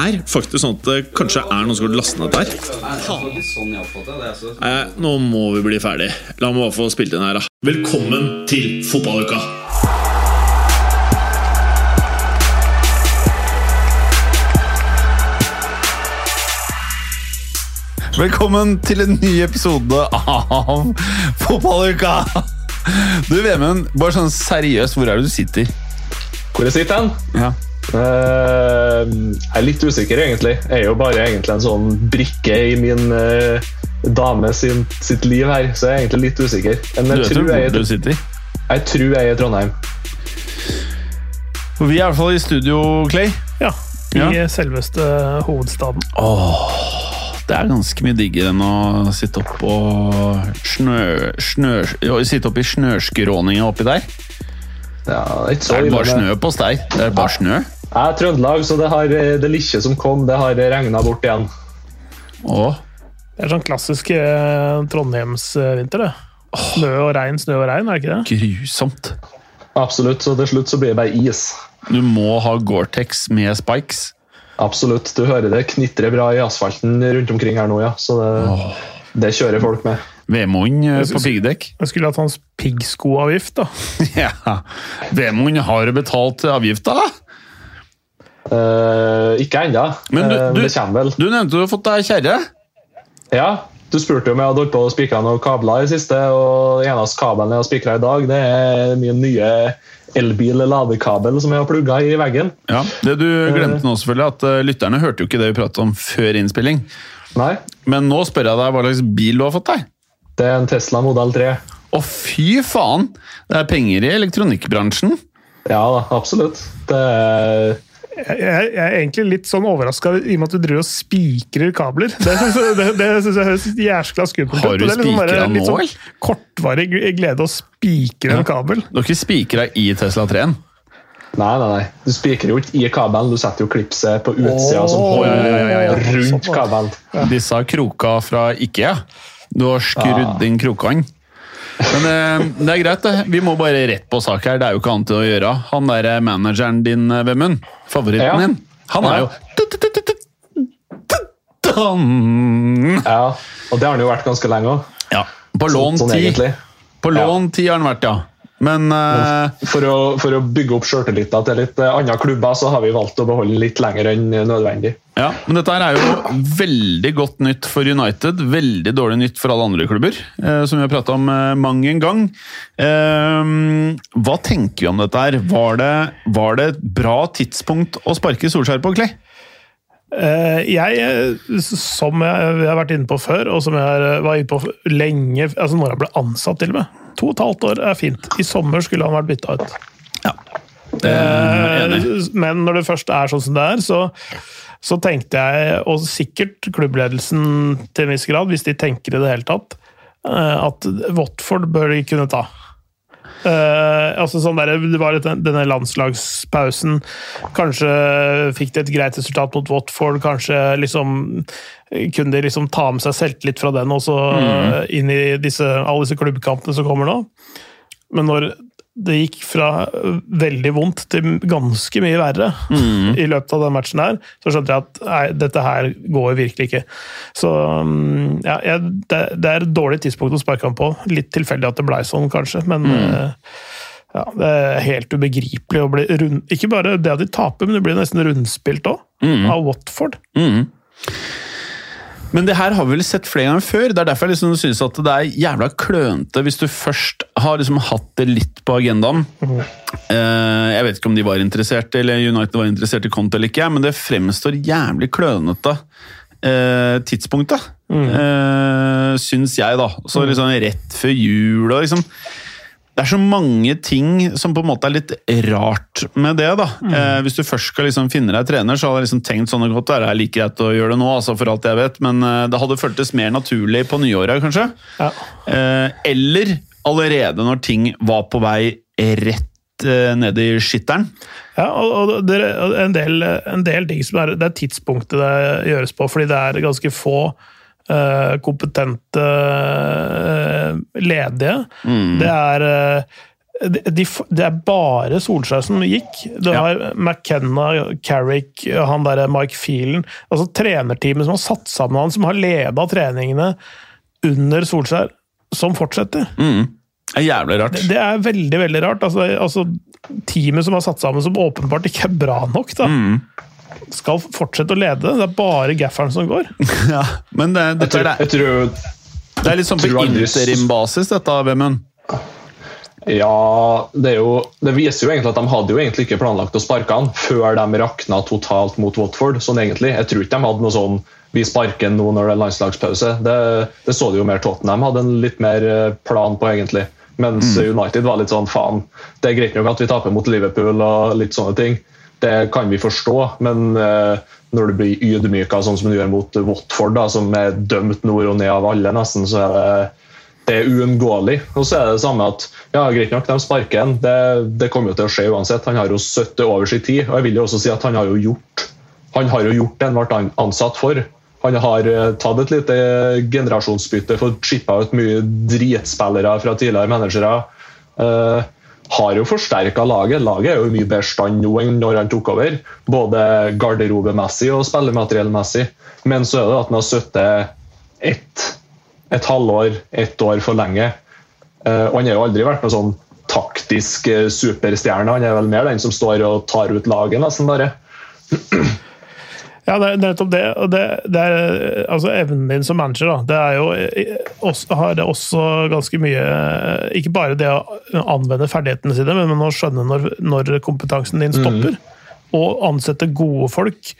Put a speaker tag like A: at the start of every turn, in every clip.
A: er faktisk sånn at det kanskje er noen som har lastet ned dette her. nå må vi bli ferdig. La meg bare få spilt inn her, da. Velkommen til fotballuka!
B: Velkommen til en ny episode av Fotballuka! Du, Vemund, bare sånn seriøst, hvor er det du sitter?
C: Hvor jeg sitter hen?
B: Ja.
C: Eh, jeg er litt usikker, egentlig. Jeg er jo bare egentlig en sånn brikke i min uh, dame sin, sitt liv her, så jeg er egentlig litt usikker. Men
B: Du
C: jeg
B: vet
C: tror jeg, er-
B: sitter?
C: jeg tror jeg er i Trondheim.
B: Vi er i hvert fall i studio, Clay.
D: Ja, i
B: Ja.
D: selveste hovedstaden.
B: Det er ganske mye diggere enn å sitte opp og snø, snø, jo, sitte opp i snøskråninga oppi der.
C: Ja, det er ikke så
B: Det er bare snø på oss der. Det er bare snø.
C: Jeg er Trøndelag, så det, har, eh, det lille som kom, det har regna bort igjen.
B: Åh,
D: Det er sånn klassisk eh, Trondheimsvinter, det. Snø og regn, snø og regn, er det ikke det?
B: grusomt.
C: Absolutt, så til slutt så blir det bare is.
B: Du må ha Gore-Tex med spikes.
C: Absolutt. Du hører det knitrer bra i asfalten rundt omkring her nå, ja. Så det, det kjører folk med.
B: Vemund eh, på piggdekk.
D: Jeg skulle hatt hans piggskoavgift, da.
B: Ja. Vemund har du betalt avgifta?
C: Eh, ikke ennå.
B: Men du-
C: Eh,
B: du-
C: det kommer vel.
B: Du nevnte du har fått deg kjerre.
C: Ja, du spurte jo om jeg hadde holdt på å spikre noen kabler i det siste, og den eneste kabelen jeg har spikra i dag, det er min nye elbil-ladekabel som jeg har plugga i veggen.
B: Ja, det du glemte nå selvfølgelig, at eh, lytterne hørte jo ikke det vi pratet om før innspilling.
C: Nei,
B: Men nå spør jeg deg hva slags bil du har fått deg.
C: det er en Tesla Modell 3.
B: Å fy faen! Det er penger i elektronikkbransjen.
C: Ja da, absolutt. Det er
D: Jeg, er egentlig litt sånn overraska i og med at du driver og spikrer kabler. Det det, det syns jeg høres jæskla skummelt
B: Har du
D: spikra liksom bare
B: spikret
D: litt sånn? Kortvarig glede å spikre en kabel.
B: Du har ikke spikra i Tesla 3-en.
C: Nei, nei, nei. Du spikrer jo ikke i kabelen, du setter jo klipset på utsida som holder
D: ja, ja, ja, ja.
C: rundt kabelen.
B: Disse kroka fra Ikea. Du har skrudd inn krokene. Men eh, det er greit, det. Vi må bare rett på sak her. Det er jo ikke annet å gjøre. Han der eh, manageren din, eh, Vemund, favoritten din, han er jo
C: Ja, og det har han jo vært ganske lenge òg.
B: Ja, på lån
C: ti.
B: På lån ti har han vært, ja. Men uh,
C: For å, for å bygge opp sjøltilliten til litt eh, andre klubber, så har vi valgt å beholde litt lenger enn nødvendig.
B: Ja, men dette her er jo veldig godt nytt for United. Veldig dårlig nytt for alle andre klubber, eh, som vi har prata om mang en gang. Hva tenker vi om dette her? Var det, var det et bra tidspunkt å sparke Solskjær på, Clay?
D: Eh, Jeg, som jeg, har vært inne på før, og som jeg var inne på lenge altså Når han ble ansatt, til og med. To og et halvt år er fint. I sommer skulle han vært bytta ut.
B: Ja.
D: Eh, Men når det først er sånn som det er, så, så tenkte jeg, og sikkert klubbledelsen til en viss grad, hvis de tenker i det hele tatt, eh, at Watford bør de kunne ta. Eh, altså sånn der, det var denne landslagspausen. Kanskje fikk de et greit resultat mot Watford. Kanskje liksom kunne de liksom ta med seg selvtillit fra den og så eh, inn i disse, alle disse klubbkampene som kommer nå. Men når det gikk fra veldig vondt til ganske mye verre i løpet av den matchen her, så skjønte jeg at nei, dette her går virkelig ikke. Så mm, ja, jeg, det, det er et dårlig tidspunkt å sparke ham på. Litt tilfeldig at det blei sånn, kanskje, men mm. ja, det er helt ubegripelig å bli rund... Ikke bare det at de taper, men det blir nesten rundspilt òg, av Watford.
B: Men det her har vi vel sett flere ganger før. Det er derfor jeg liksom synes at det er jævla klønete hvis du først har liksom hatt det litt på agendaen. Eh, jeg vet ikke om de var interessert, eller United var interessert i Conte eller ikke, men det fremstår jævlig klønete eh, tidspunktet. Uh, syns jeg, da. Så liksom rett før jul og liksom det er så mange ting som på en måte er litt rart med det. da. Eh, hvis du først skal liksom finne deg trener, så hadde jeg liksom tenkt sånn godt, det er like greit å gjøre det nå, altså for alt jeg vet, men uh, det hadde føltes mer naturlig på nyåret, kanskje.
D: Ja.
B: Eh, eller allerede når ting var på vei rett eh, ned i skytteren.
D: Ja, og, det er en del, en del ting som er Det er tidspunktet det gjøres på, fordi det er ganske få eh, kompetente eh, ledige. Det er det de, de, er bare Solskjær som gikk. Du
B: Ja.
D: McKenna, Carrick, han derre Mike Phelan altså Trenerteamet som har satt sammen han, som har leda treningene under Solskjær, som fortsetter.
B: Det er jævlig rart.
D: Det er veldig veldig rart. Altså, altså, teamet som har satt sammen, som åpenbart ikke er bra nok, da, skal fortsette å lede. Det er bare gafferen som går.
B: Ja, men det,
C: Jeg tror,
B: er,
C: jeg tror
B: det er litt sånn på interimbasis, dette, Vemund.
C: Ja, det, er jo, det viser jo egentlig at de hadde jo egentlig ikke planlagt å sparke han før de rakna totalt mot Watford. sånn egentlig. Jeg tror ikke de hadde noe sånn vi sparker nå når det er landslagspause. Det, det så de jo mer Tottenham hadde en litt mer eh, plan på, egentlig. Mens United var litt sånn faen, det er greit nok at vi taper mot Liverpool og litt sånne ting. Det kan vi forstå, men eh, når du blir ydmyka sånn som du gjør mot Watford, da, som er dømt nord og ned av alle, nesten, så er det det er uunngåelig. Og så er det det samme at ja, greit nok, de sparker en. Det, det kommer jo til å skje uansett. Han har jo 70 over sin tid. Og jeg vil jo også si at han har jo gjort han har jo gjort det han ble ansatt for. Han har eh, tatt et lite generasjonsbytte, fått chippa ut mye dritspillere fra tidligere managere. Uh, har jo forsterka laget. Laget er jo mye bedre stand nå enn når han tok over. Både garderobemessig og spillemateriellmessig. Men så er det at han har sittet ett et halvår, ett år for lenge. Uh, og han har jo aldri vært noen sånn taktisk superstjerne. Han er vel mer den som står og tar ut laget, nesten bare.
D: Ja, det er nettopp det. og det, det er, altså Evnen din som manager, da, det er jo eh, også, har det også ganske mye eh, Ikke bare det å anvende ferdighetene sine, men å skjønne når, når kompetansen din stopper. Og ansette gode folk,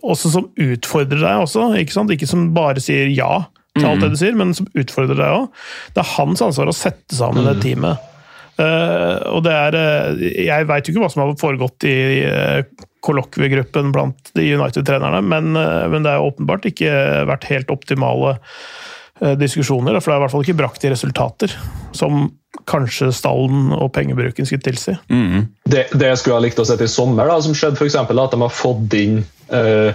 D: også som utfordrer deg også. Ikke, sant? ikke som bare sier ja til alt det du sier, men som utfordrer deg òg. Det er hans ansvar å sette sammen det teamet. Uh, og det er uh, Jeg veit jo ikke hva som har foregått i uh, kollokviegruppen blant de United-trenerne, men, eh, men det har åpenbart ikke vært helt optimale eh, diskusjoner. For det har i hvert fall ikke brakt de resultater som kanskje stallen og pengebruken skulle tilsi.
C: Det, det jeg skulle ha likt å sett i sommer, da, som skjedde for eksempel, at de har fått inn uh,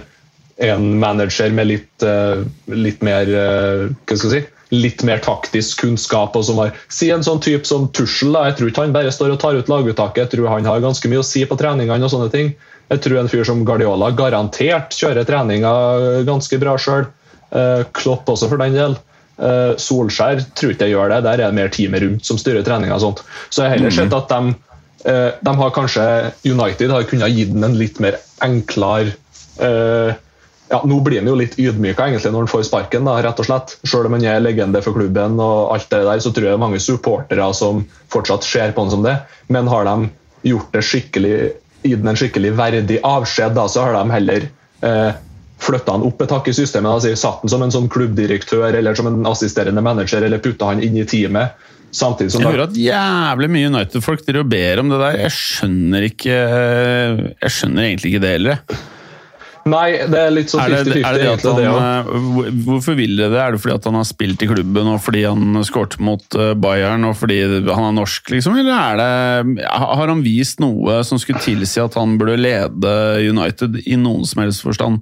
C: en manager med litt, uh, litt mer uh, hva skal jeg si, litt mer taktisk kunnskap. og som har, Si en sånn type som Tussel. Jeg tror ikke han bare står og tar ut laguttaket. Jeg tror han har ganske mye å si på treningene. og sånne ting. Jeg tror en fyr som Guardiola garantert kjører treninga ganske bra sjøl. Klopp også, for den del. Eh, Solskjær tror ikke jeg gjør det. Der er det mer teamet rundt som styrer treninga. Så jeg har heller sett at de, eh, de har kanskje United har kunnet gitt den en litt mer enklar eh, ja, Nå blir han jo litt ydmyka egentlig når han får sparken, da, rett og slett. Selv om han er legende for klubben, og alt det der, så tror jeg det er mange supportere som fortsatt ser på han som det. Men har de gjort det skikkelig, gitt den en skikkelig verdig avskjed, da, så har de heller eh, flytta han opp et hakk i systemet. Altså, satt han som en sånn klubbdirektør eller som en assisterende manager, eller putta han inn i teamet. Samtidig som
B: Jeg hører at jævlig mye United-folk driver og ber om det der. Jeg skjønner ikke Jeg skjønner egentlig ikke det heller.
C: Nei, det er litt sånn
B: Er det,
C: 50-50.
B: er det det han, eh, hvor- Hvorfor vil dere det? Er det fordi at han har spilt i klubben og fordi han skårte mot eh, Bayern og fordi han er norsk, liksom? Eller er det, har han vist noe som skulle tilsi at han burde lede United i noen som helst forstand?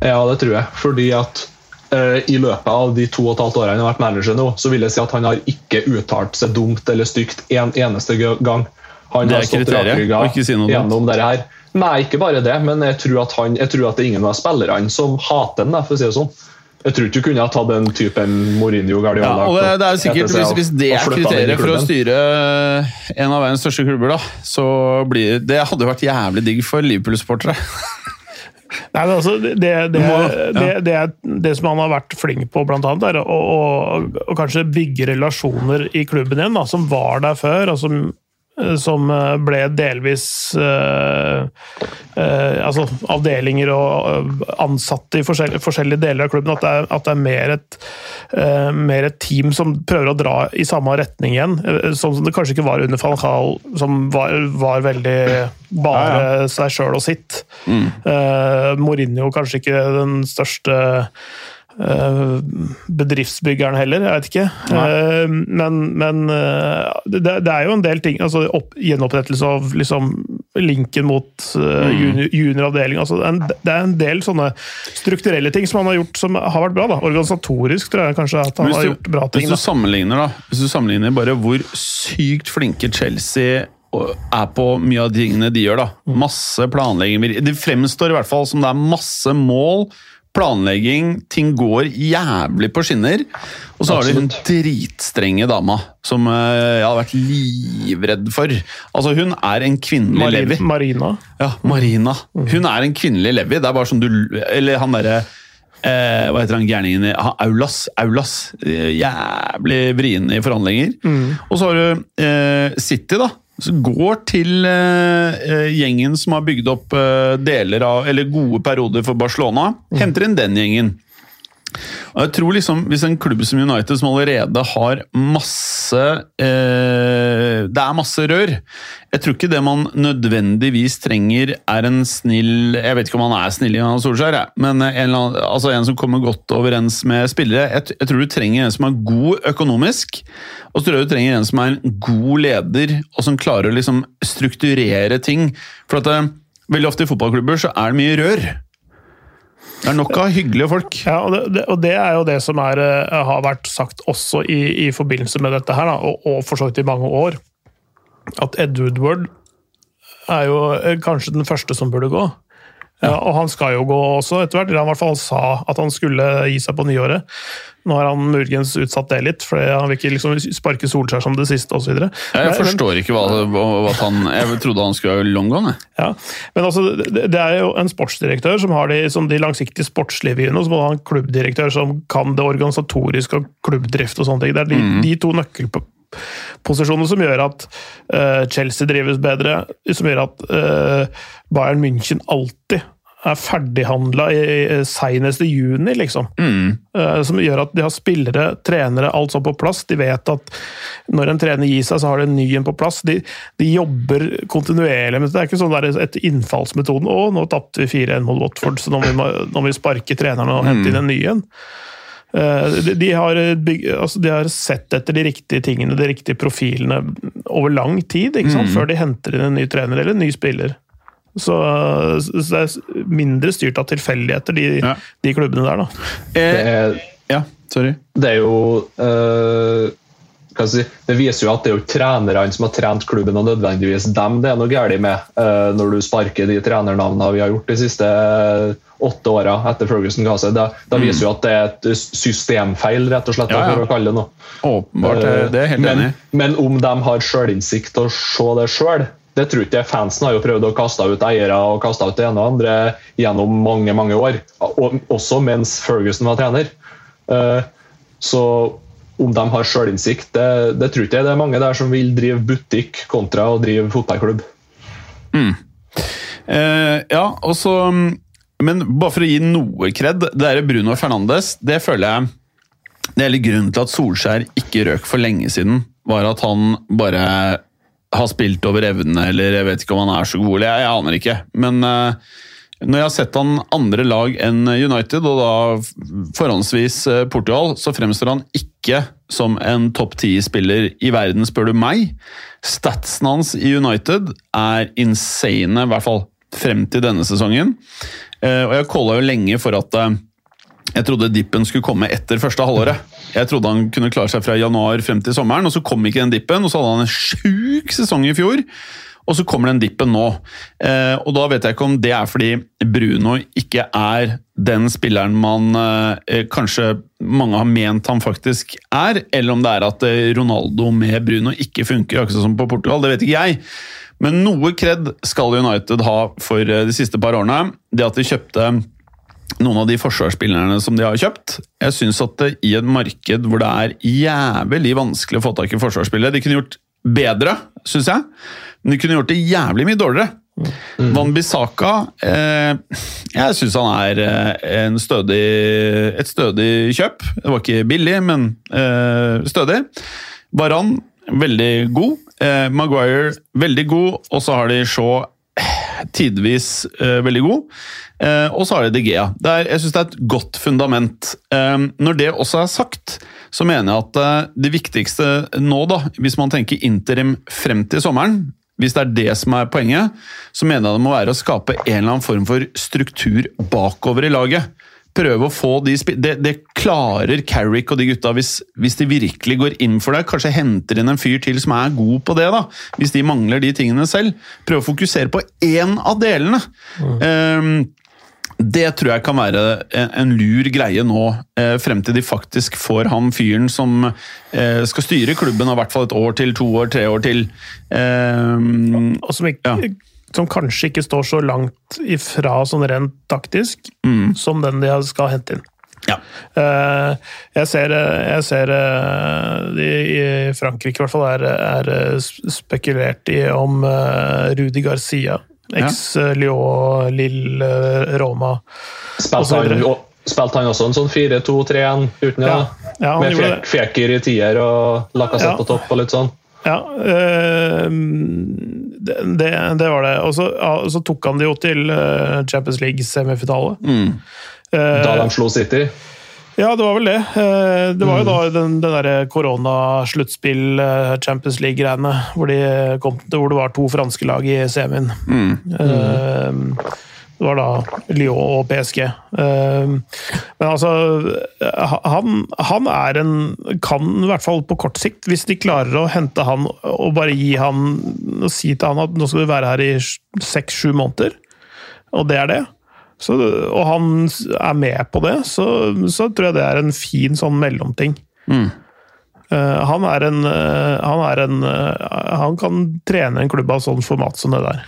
C: Ja, det tror jeg. Fordi at eh, i løpet av de to og et halvt årene han har vært manager nå, så vil jeg si at han har ikke uttalt seg dumt eller stygt en eneste gang. Han har stått rakrygga
B: si
C: gjennom dette her. Nei, ikke bare det, men jeg tror at, han, jeg tror at det er ingen av spillerne som hater ham, for å si det sånn. Jeg tror ikke du kunne ha tatt den typen Mourinho
B: Ja, og det, det er sikkert,
C: seg
B: hvis, hvis det er kriteriet for å styre en av verdens største klubber, da, så blir det hadde vært jævlig digg for Liverpool-supportere.
D: Nei, men altså, det, det, det,
B: må- ja.
D: det, det, er, det som han har vært flink på, blant annet, er å, å, å kanskje bygge relasjoner i klubben igjen, da, som var der før, og som eh, som eh, ble delvis eh, eh, Altså avdelinger og eh, ansatte i forskjellige, forskjellige deler av klubben. At det er, at det er mer, et, eh, mer et team som prøver å dra i samme retning igjen. eh, Sånn som det kanskje ikke var under van Gaal, som var, var veldig bare seg sjøl og sitt. Eh, Mourinho kanskje ikke den største eh, bedriftsbyggeren heller, jeg vet ikke. Eh, men men eh, det, det er jo en del ting altså opp, Gjenopprettelse av liksom, linken mot uh, junior, junioravdeling. Altså, det en- det er en del sånne strukturelle ting som han har gjort som har vært bra. Da. Organisatorisk tror jeg kanskje at han
B: du,
D: har gjort bra
B: hvis
D: ting.
B: du
D: Da.
B: sammenligner da Hvis du sammenligner bare hvor sykt flinke Chelsea er på mye av tingene de gjør. da Masse planlegging. Det fremstår i hvert fall som det er masse mål, planlegging, ting går jævlig på skinner. Og så har du hun dritstrenge dama som eh, jeg har vært livredd for. Altså Hun er en kvinnelig Levi.
D: Marina.
B: Ja, Marina. Hun er en kvinnelig Levi. Det er bare sånn du Eller han derre eh, Hva heter han gærningen i Aulas. Aulas. Eh, Jævlig vrien i forhandlinger. Og så har du eh, City, da. Går til eh, gjengen som har bygd opp uh, deler av Eller gode perioder for Barcelona. Henter inn den gjengen. Og jeg tror liksom, Hvis en klubb som United, som allerede har masse eh, Det er masse rør Jeg tror ikke det man nødvendigvis trenger, er en snill Jeg vet ikke om han er snill, men en, annen, altså en som kommer godt overens med spillere. Jeg, jeg tror du trenger en som er god økonomisk, og så tror jeg du trenger en som er en god leder, og som klarer å liksom strukturere ting. For at eh, Veldig ofte i fotballklubber så er det mye rør. Det er nok av hyggelige folk.
D: Ja, og det, og det er jo det som er, eh, har vært sagt også i, i forbindelse med dette her, da, og, og for så vidt i mange år. At Ed Woodward er jo eh, kanskje den første som burde gå. Ja, og han skal jo gå også etter hvert. eller Han i hvert fall sa at han skulle gi seg på nyåret. Nå har han muligens utsatt det litt, for han vil ikke liksom sparke Solskjær som det siste osv.
B: Jeg forstår ikke hva, hva, han Jeg trodde han skulle ha long gone.
D: Ja, men altså, det, er jo en sportsdirektør som har de, som de langsiktige sportslige vyene, og så må du ha en klubbdirektør som kan det organisatoriske og klubbdrift og sånne ting. Det er de, de to nøkkelposisjonene som gjør at uh, Chelsea drives bedre, som gjør at uh, Bayern München alltid er ferdighandla senest i juni, liksom. Mm. som gjør at de har spillere, trenere, alt sånn på plass. De vet at når en trener gir seg, så har de en ny en på plass. De, de jobber kontinuerlig. men Det er ikke sånn der etter innfallsmetoden 'Å, nå tapte vi 4-1 mot Watford, så nå må vi, nå må vi sparke treneren og hente inn en ny en'. Eh, de, de, har bygg, altså de har sett etter de riktige tingene, de riktige profilene, over lang tid, ikke sant? før de henter inn en ny trener eller en ny spiller. Så, så det er mindre styrt av tilfeldigheter, de,
B: Ja.
D: de klubbene der. da.
C: Det
B: Eh,
C: er,
B: ja, sorry.
C: det er jo uh, hva skal jeg si, Det viser jo at det er jo trenerne som har trent klubben, og nødvendigvis dem det er noe galt med, uh, når du sparker de trenernavnene vi har gjort de siste åtte åra etter Ferguson ga seg. Det, det viser jo at det er et systemfeil, rett og slett,
B: Ja, ja.
C: for å kalle det noe.
B: Åpenbart. det- Det er helt
C: men,
B: enig.
C: Men om de har sjølinnsikt til å se det sjøl, det tror ikke jeg. Fansen har jo prøvd å kaste ut eiere og kaste ut det ene og andre gjennom mange mange år. Og, også mens Ferguson var trener. Eh, så om de har sjølinnsikt, det, det tror ikke jeg. Det er mange der som vil drive butikk kontra å drive fotballklubb.
B: Eh, ja, og så mm, Men bare for å gi noe kred, det er Bruno Fernandes, det føler jeg Det hele grunnen til at Solskjær ikke røk for lenge siden, var at han bare har spilt over evne, eller jeg vet ikke om han er så god, eller jeg, jeg aner ikke. Men uh, når jeg har sett han andre lag enn United, og da forhåndsvis eh, Portugal, så fremstår han ikke som en topp ti-spiller i verden, spør du meg. Statsen hans i United er insane, i hvert fall frem til denne sesongen. Eh, Og jeg calla jo lenge for at jeg trodde dippen skulle komme etter første halvåret. Jeg trodde han kunne klare seg fra januar frem til sommeren, og så kom ikke den dippen. Og så hadde han en sjuk sesong i fjor, og så kommer den dippen nå. Eh, og da vet jeg ikke om det er fordi Bruno ikke er den spilleren man eh, kanskje mange har ment han faktisk er, eller om det er at eh, Ronaldo med Bruno ikke funker, akkurat som på Portugal. Det vet ikke jeg. Men noe kred skal United ha for de siste par årene. Det at de kjøpte noen av de forsvarsspillerne som de har kjøpt. Jeg syns at det, i et marked hvor det er jævlig vanskelig å få tak i forsvarsspillere De kunne gjort bedre, syns jeg. Men de kunne gjort det jævlig mye dårligere. Van Bissaka eh, Jeg syns han er eh, en stødig, et stødig kjøp. Det var ikke billig, men eh, stødig. Varan veldig god. Eh, Maguire veldig god. Og så har de Shaw tidvis eh, veldig god. Eh, og så har de De Gea. Er, jeg syns det er et godt fundament. Eh, når det også er sagt, så mener jeg at eh, det viktigste nå, da, hvis man tenker interim frem til sommeren hvis det er det som er poenget, så mener jeg det må være å skape en eller annen form for struktur bakover i laget. Prøve å få de Det, det klarer Carrick og de gutta hvis, hvis de virkelig går inn for det. Kanskje henter inn en fyr til som er god på det, da. Hvis de mangler de tingene selv. Prøve å fokusere på én av delene. Ehm, det tror jeg kan være en, en lur greie nå, eh, frem til de faktisk får han fyren som eh, skal styre klubben i hvert fall et år til, to år, tre år til. Ehm,
D: Og som, ikke,
B: Ja.
D: Som kanskje ikke står så langt ifra sånn rent taktisk som den de skal hente inn.
B: ja.
D: Eh, Jeg ser, jeg ser eh, de i Frankrike i hvert fall er, er eh, spekulert i om eh, Rudi Garcia, eks-Lyon, Lille eh, Roma
C: Spilte han, også en sånn 4-2-3-1 uten ja,
D: Ja, ja,
C: Med fek, i tier og Lacassette
D: Ja.
C: på topp og litt sånn?
D: Ja, øh, det, det, var det. Og så, ja, så tok han det jo til eh, Champions League-semifinale.
B: Mm.
C: Da de slo City?
D: Ja, det var vel det. Eh, Det var jo da den, den derre koronasluttspill, eh, Champions League-greiene, hvor, de hvor det var to franske lag i semien. Eh, Det var da Lyon og PSG. Eh, Men altså, han, han er en Kan i hvert fall på kort sikt, hvis de klarer å hente han og bare gi han og si til han at nå skal du være her i seks-sju måneder, og det er det. Så, og han er med på det, så, så tror jeg det er en fin sånn mellomting. Mm. han er en, eh, han er en eh, Han kan trene en klubb av sånn format som det der.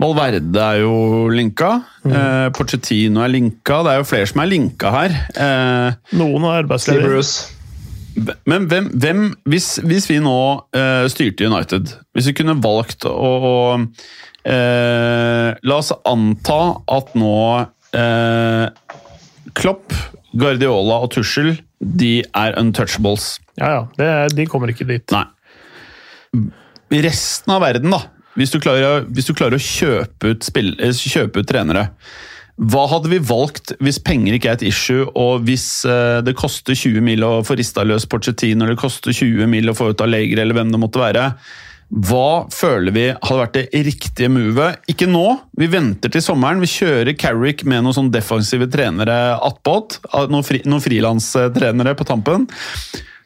B: Valverde er jo linka. Eh, Pochettino er linka. Det er jo flere som er linka her. Eh,
D: Noen er
C: Steve
D: arbeidsledige.
B: Men hvem, hvem hvis, hvis vi nå eh, styrte United, hvis vi kunne valgt å, å eh, La oss anta at nå eh, Klopp, Guardiola og Tussel de er untouchables.
D: Ja, ja. Det, de kommer ikke dit.
B: Nei. Resten av verden, da. Hvis du klarer, hvis du klarer å kjøpe ut, spill, eh, kjøpe ut trenere. Hva hadde vi valgt hvis penger ikke er et issue, og hvis eh, det koster 20 mil å få rista løs Porcetino, eller det koster 20 mil å få ut Allegri, eller hvem det måtte være? Hva føler vi hadde vært det riktige movet? Ikke nå, vi venter til sommeren. Vi kjører Carrick med noen sånn defensive trenere attpåt. Noen, fri, noen frilanstrenere på tampen.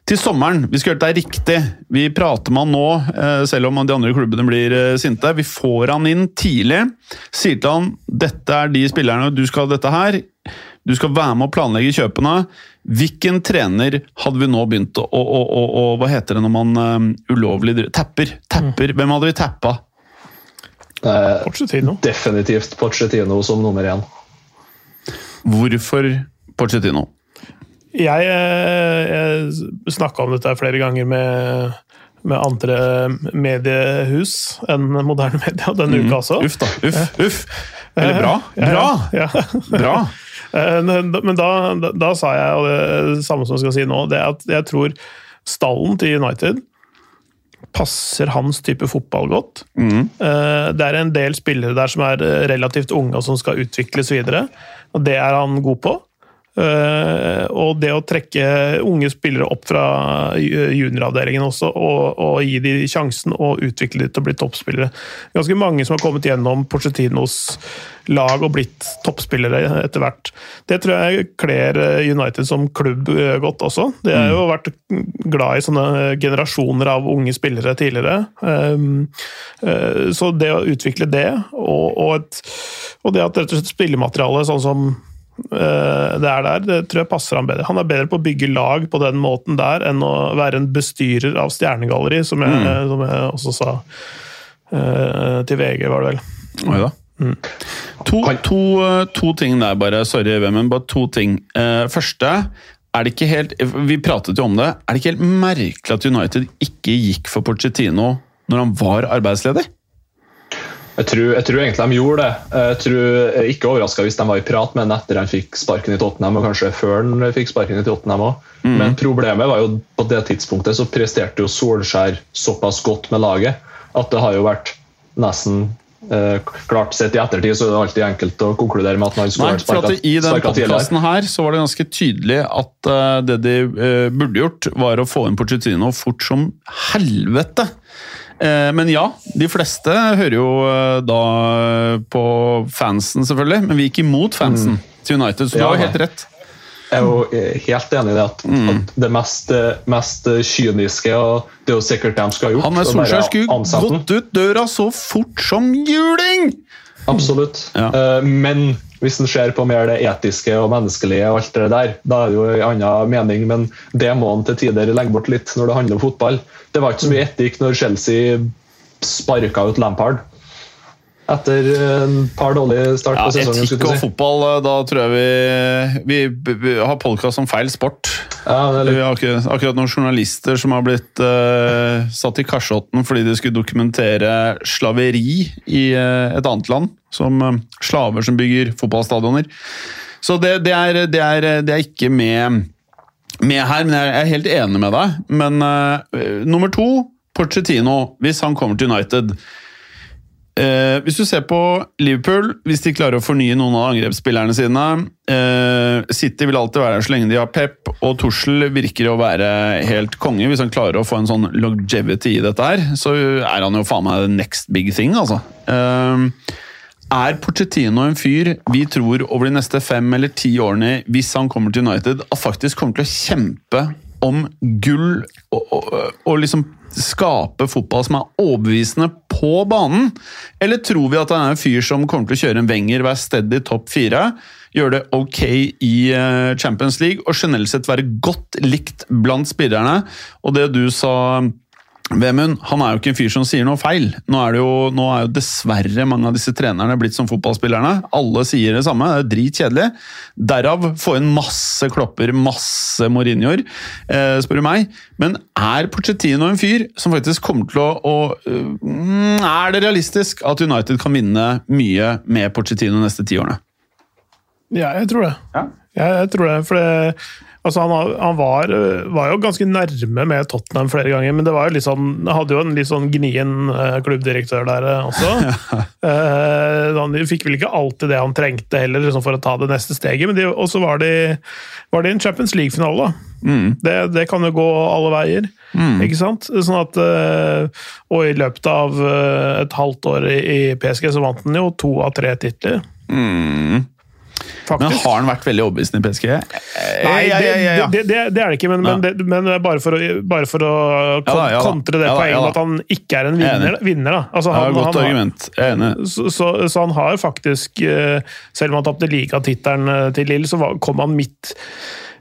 B: Til sommeren, vi skal gjøre dette riktig. Vi prater med han nå, eh, selv om de andre klubbene blir eh, sinte. Vi får han inn tidlig. Sier til han dette er de spillerne, du skal ha dette her. Du skal være med å planlegge kjøpene. Hvilken trener hadde vi nå begynt å, å, å, å, Hva heter det når man eh, ulovlig Tapper. Tapper. Hvem hadde vi tappa?
C: Eh,
D: Pochettino.
C: definitivt Pochettino som nummer én.
B: Hvorfor Pochettino?
D: Jeg, eh, jeg snakka om dette flere ganger med, med andre mediehus enn moderne media denne uka også.
B: Uff, da. Uff. Uff. Eller bra. Bra!
D: Ja, ja.
B: Bra!
D: Eh, Men da, da, da sa jeg, og det samme som jeg skal si nå, det er at jeg tror stallen til United passer hans type fotball godt. Mm. Det er en del spillere der som er eh, relativt unge og som skal utvikles videre, og det er han god på. Eh, og det å trekke unge spillere opp fra junioravdelingen også, og, og gi dem sjansen og utvikle dem til å bli toppspillere. Ganske mange som har kommet gjennom Porcetinos lag og blitt toppspillere etter hvert. Det tror jeg kler eh, United som klubb eh, godt også. De har jo vært glad i sånne generasjoner av unge spillere tidligere. Um, eh, Så det å utvikle det, og, og, et, og det at rett og slett spillematerialet sånn som eh, det er der, det tror jeg passer han bedre. Han er bedre på å bygge lag på den måten der enn å være en bestyrer av stjernegalleri, som jeg, som jeg også sa eh, til VG, var det vel.
B: Oi da. To, to, eh, to ting der, bare. Sorry, Vemmen. Bare to ting. Eh, første er det ikke helt Vi pratet jo om det. Er det ikke helt merkelig at United ikke gikk for Pochettino når han var arbeidsledig?
C: Jeg tror, jeg tror egentlig de gjorde det. Jeg tror er ikke overraska hvis de var i prat med ham etter han fikk sparken i Tottenham, og kanskje før han fikk sparken i Tottenham òg.
B: Mm.
C: Men problemet var jo på det tidspunktet så presterte jo Solskjær såpass godt med laget at det har jo vært nesten eh, Klart sett i ettertid så er det alltid enkelt å konkludere med at
B: Nei,
C: skulle vært
B: at I den
C: sparka tidligere.
B: podkasten her så var det ganske tydelig at uh, det de uh, burde gjort, var å få inn Porcetino fort som helvete. Eh, men ja, de fleste hører jo eh, da på fansen, selvfølgelig. Men vi gikk imot fansen til United, så du
C: Ja,
B: har jo helt rett.
C: Jeg er jo eh, helt enig i det at,
B: Mm.
C: at det mest, mest kyniske og Det er jo sikkert det de skal ha gjort.
B: Han
C: bare
B: Solskjær skulle gått ut døra så fort som juling!
C: Absolutt.
B: Ja.
C: Men hvis en ser på mer det etiske og menneskelige, og alt det der, da er det jo en annen mening. Men det må en til tider legge bort litt når det handler om fotball. Det var ikke så mye etikk når Chelsea sparka ut Lampard etter en par dårlige start
B: Ja,
C: på sesongen.
B: etikk og fotball, eh, da tror jeg vi, vi, b- har podkast om feil sport.
C: Ja,
B: Vi har akkurat, akkurat noen journalister som har blitt uh, satt i kasjotten fordi de skulle dokumentere slaveri i uh, et annet land. Som uh, slaver som bygger fotballstadioner. Så det, det, er, det, er, det er ikke med, med her, men jeg er helt enig med deg. Men eh, nummer to, Porcetino, hvis han kommer til United Eh, hvis du ser på Liverpool, hvis de klarer å fornye noen av angrepsspillerne sine eh, City vil alltid være der så lenge de har Pep, og Tussel virker å være helt konge. Hvis han klarer å få en sånn longevity i dette her, så er han jo faen meg the next big thing, altså. Eh, er Porcettino en fyr vi tror over de neste fem eller ti årene, hvis han kommer til United, at faktisk kommer til å kjempe om gull og, og, og liksom skape fotball som er overbevisende på banen? Eller tror vi at han er en fyr som kommer til å kjøre en Wenger, være steady topp fire, gjøre det ok i eh, Champions League og generelt sett være godt likt blant spillerne? Og det du sa Vemund han er jo ikke en fyr som sier noe feil. Nå er, det jo, nå er jo dessverre mange av disse trenerne blitt som fotballspillerne. Alle sier det samme, det er dritkjedelig. Derav få inn masse klopper, masse Mourinhoer, eh, spør du meg. Men er Pochettino en fyr som faktisk kommer til å, å øh, Er det realistisk at United kan vinne mye med Pochettino de neste ti årene?
D: Ja, jeg tror det.
B: Ja.
D: Jeg, jeg tror det, for det, altså han, han var, øh, var jo ganske nærme med Tottenham flere ganger, men det var jo litt sånn, hadde jo en litt sånn gnien øh, klubbdirektør der øh, også. Eh, han fikk vel ikke alltid det han trengte heller liksom for å ta det neste steget, men og så var, de- var det en Champions League-finale. da. Det, det kan jo gå alle veier, ikke sant? Sånn at, og i løpet av et halvt år i, i PSG så vant han jo to av tre titler.
B: Men
D: Faktisk.
B: har han vært veldig overbevisende i PSG?
D: Nei,
B: ja, ja.
D: Det, det, det, det er det ikke, men, men, men bare for å, bare for å kontre det poenget at han ikke er en
B: er
D: vinner. vinner. Altså,
B: Ja, godt
D: han
B: argument. Jeg er enig.
D: så, så, så han har faktisk, eh, selv om han tapte ligatittelen eh, til Lill, så var, kom han midt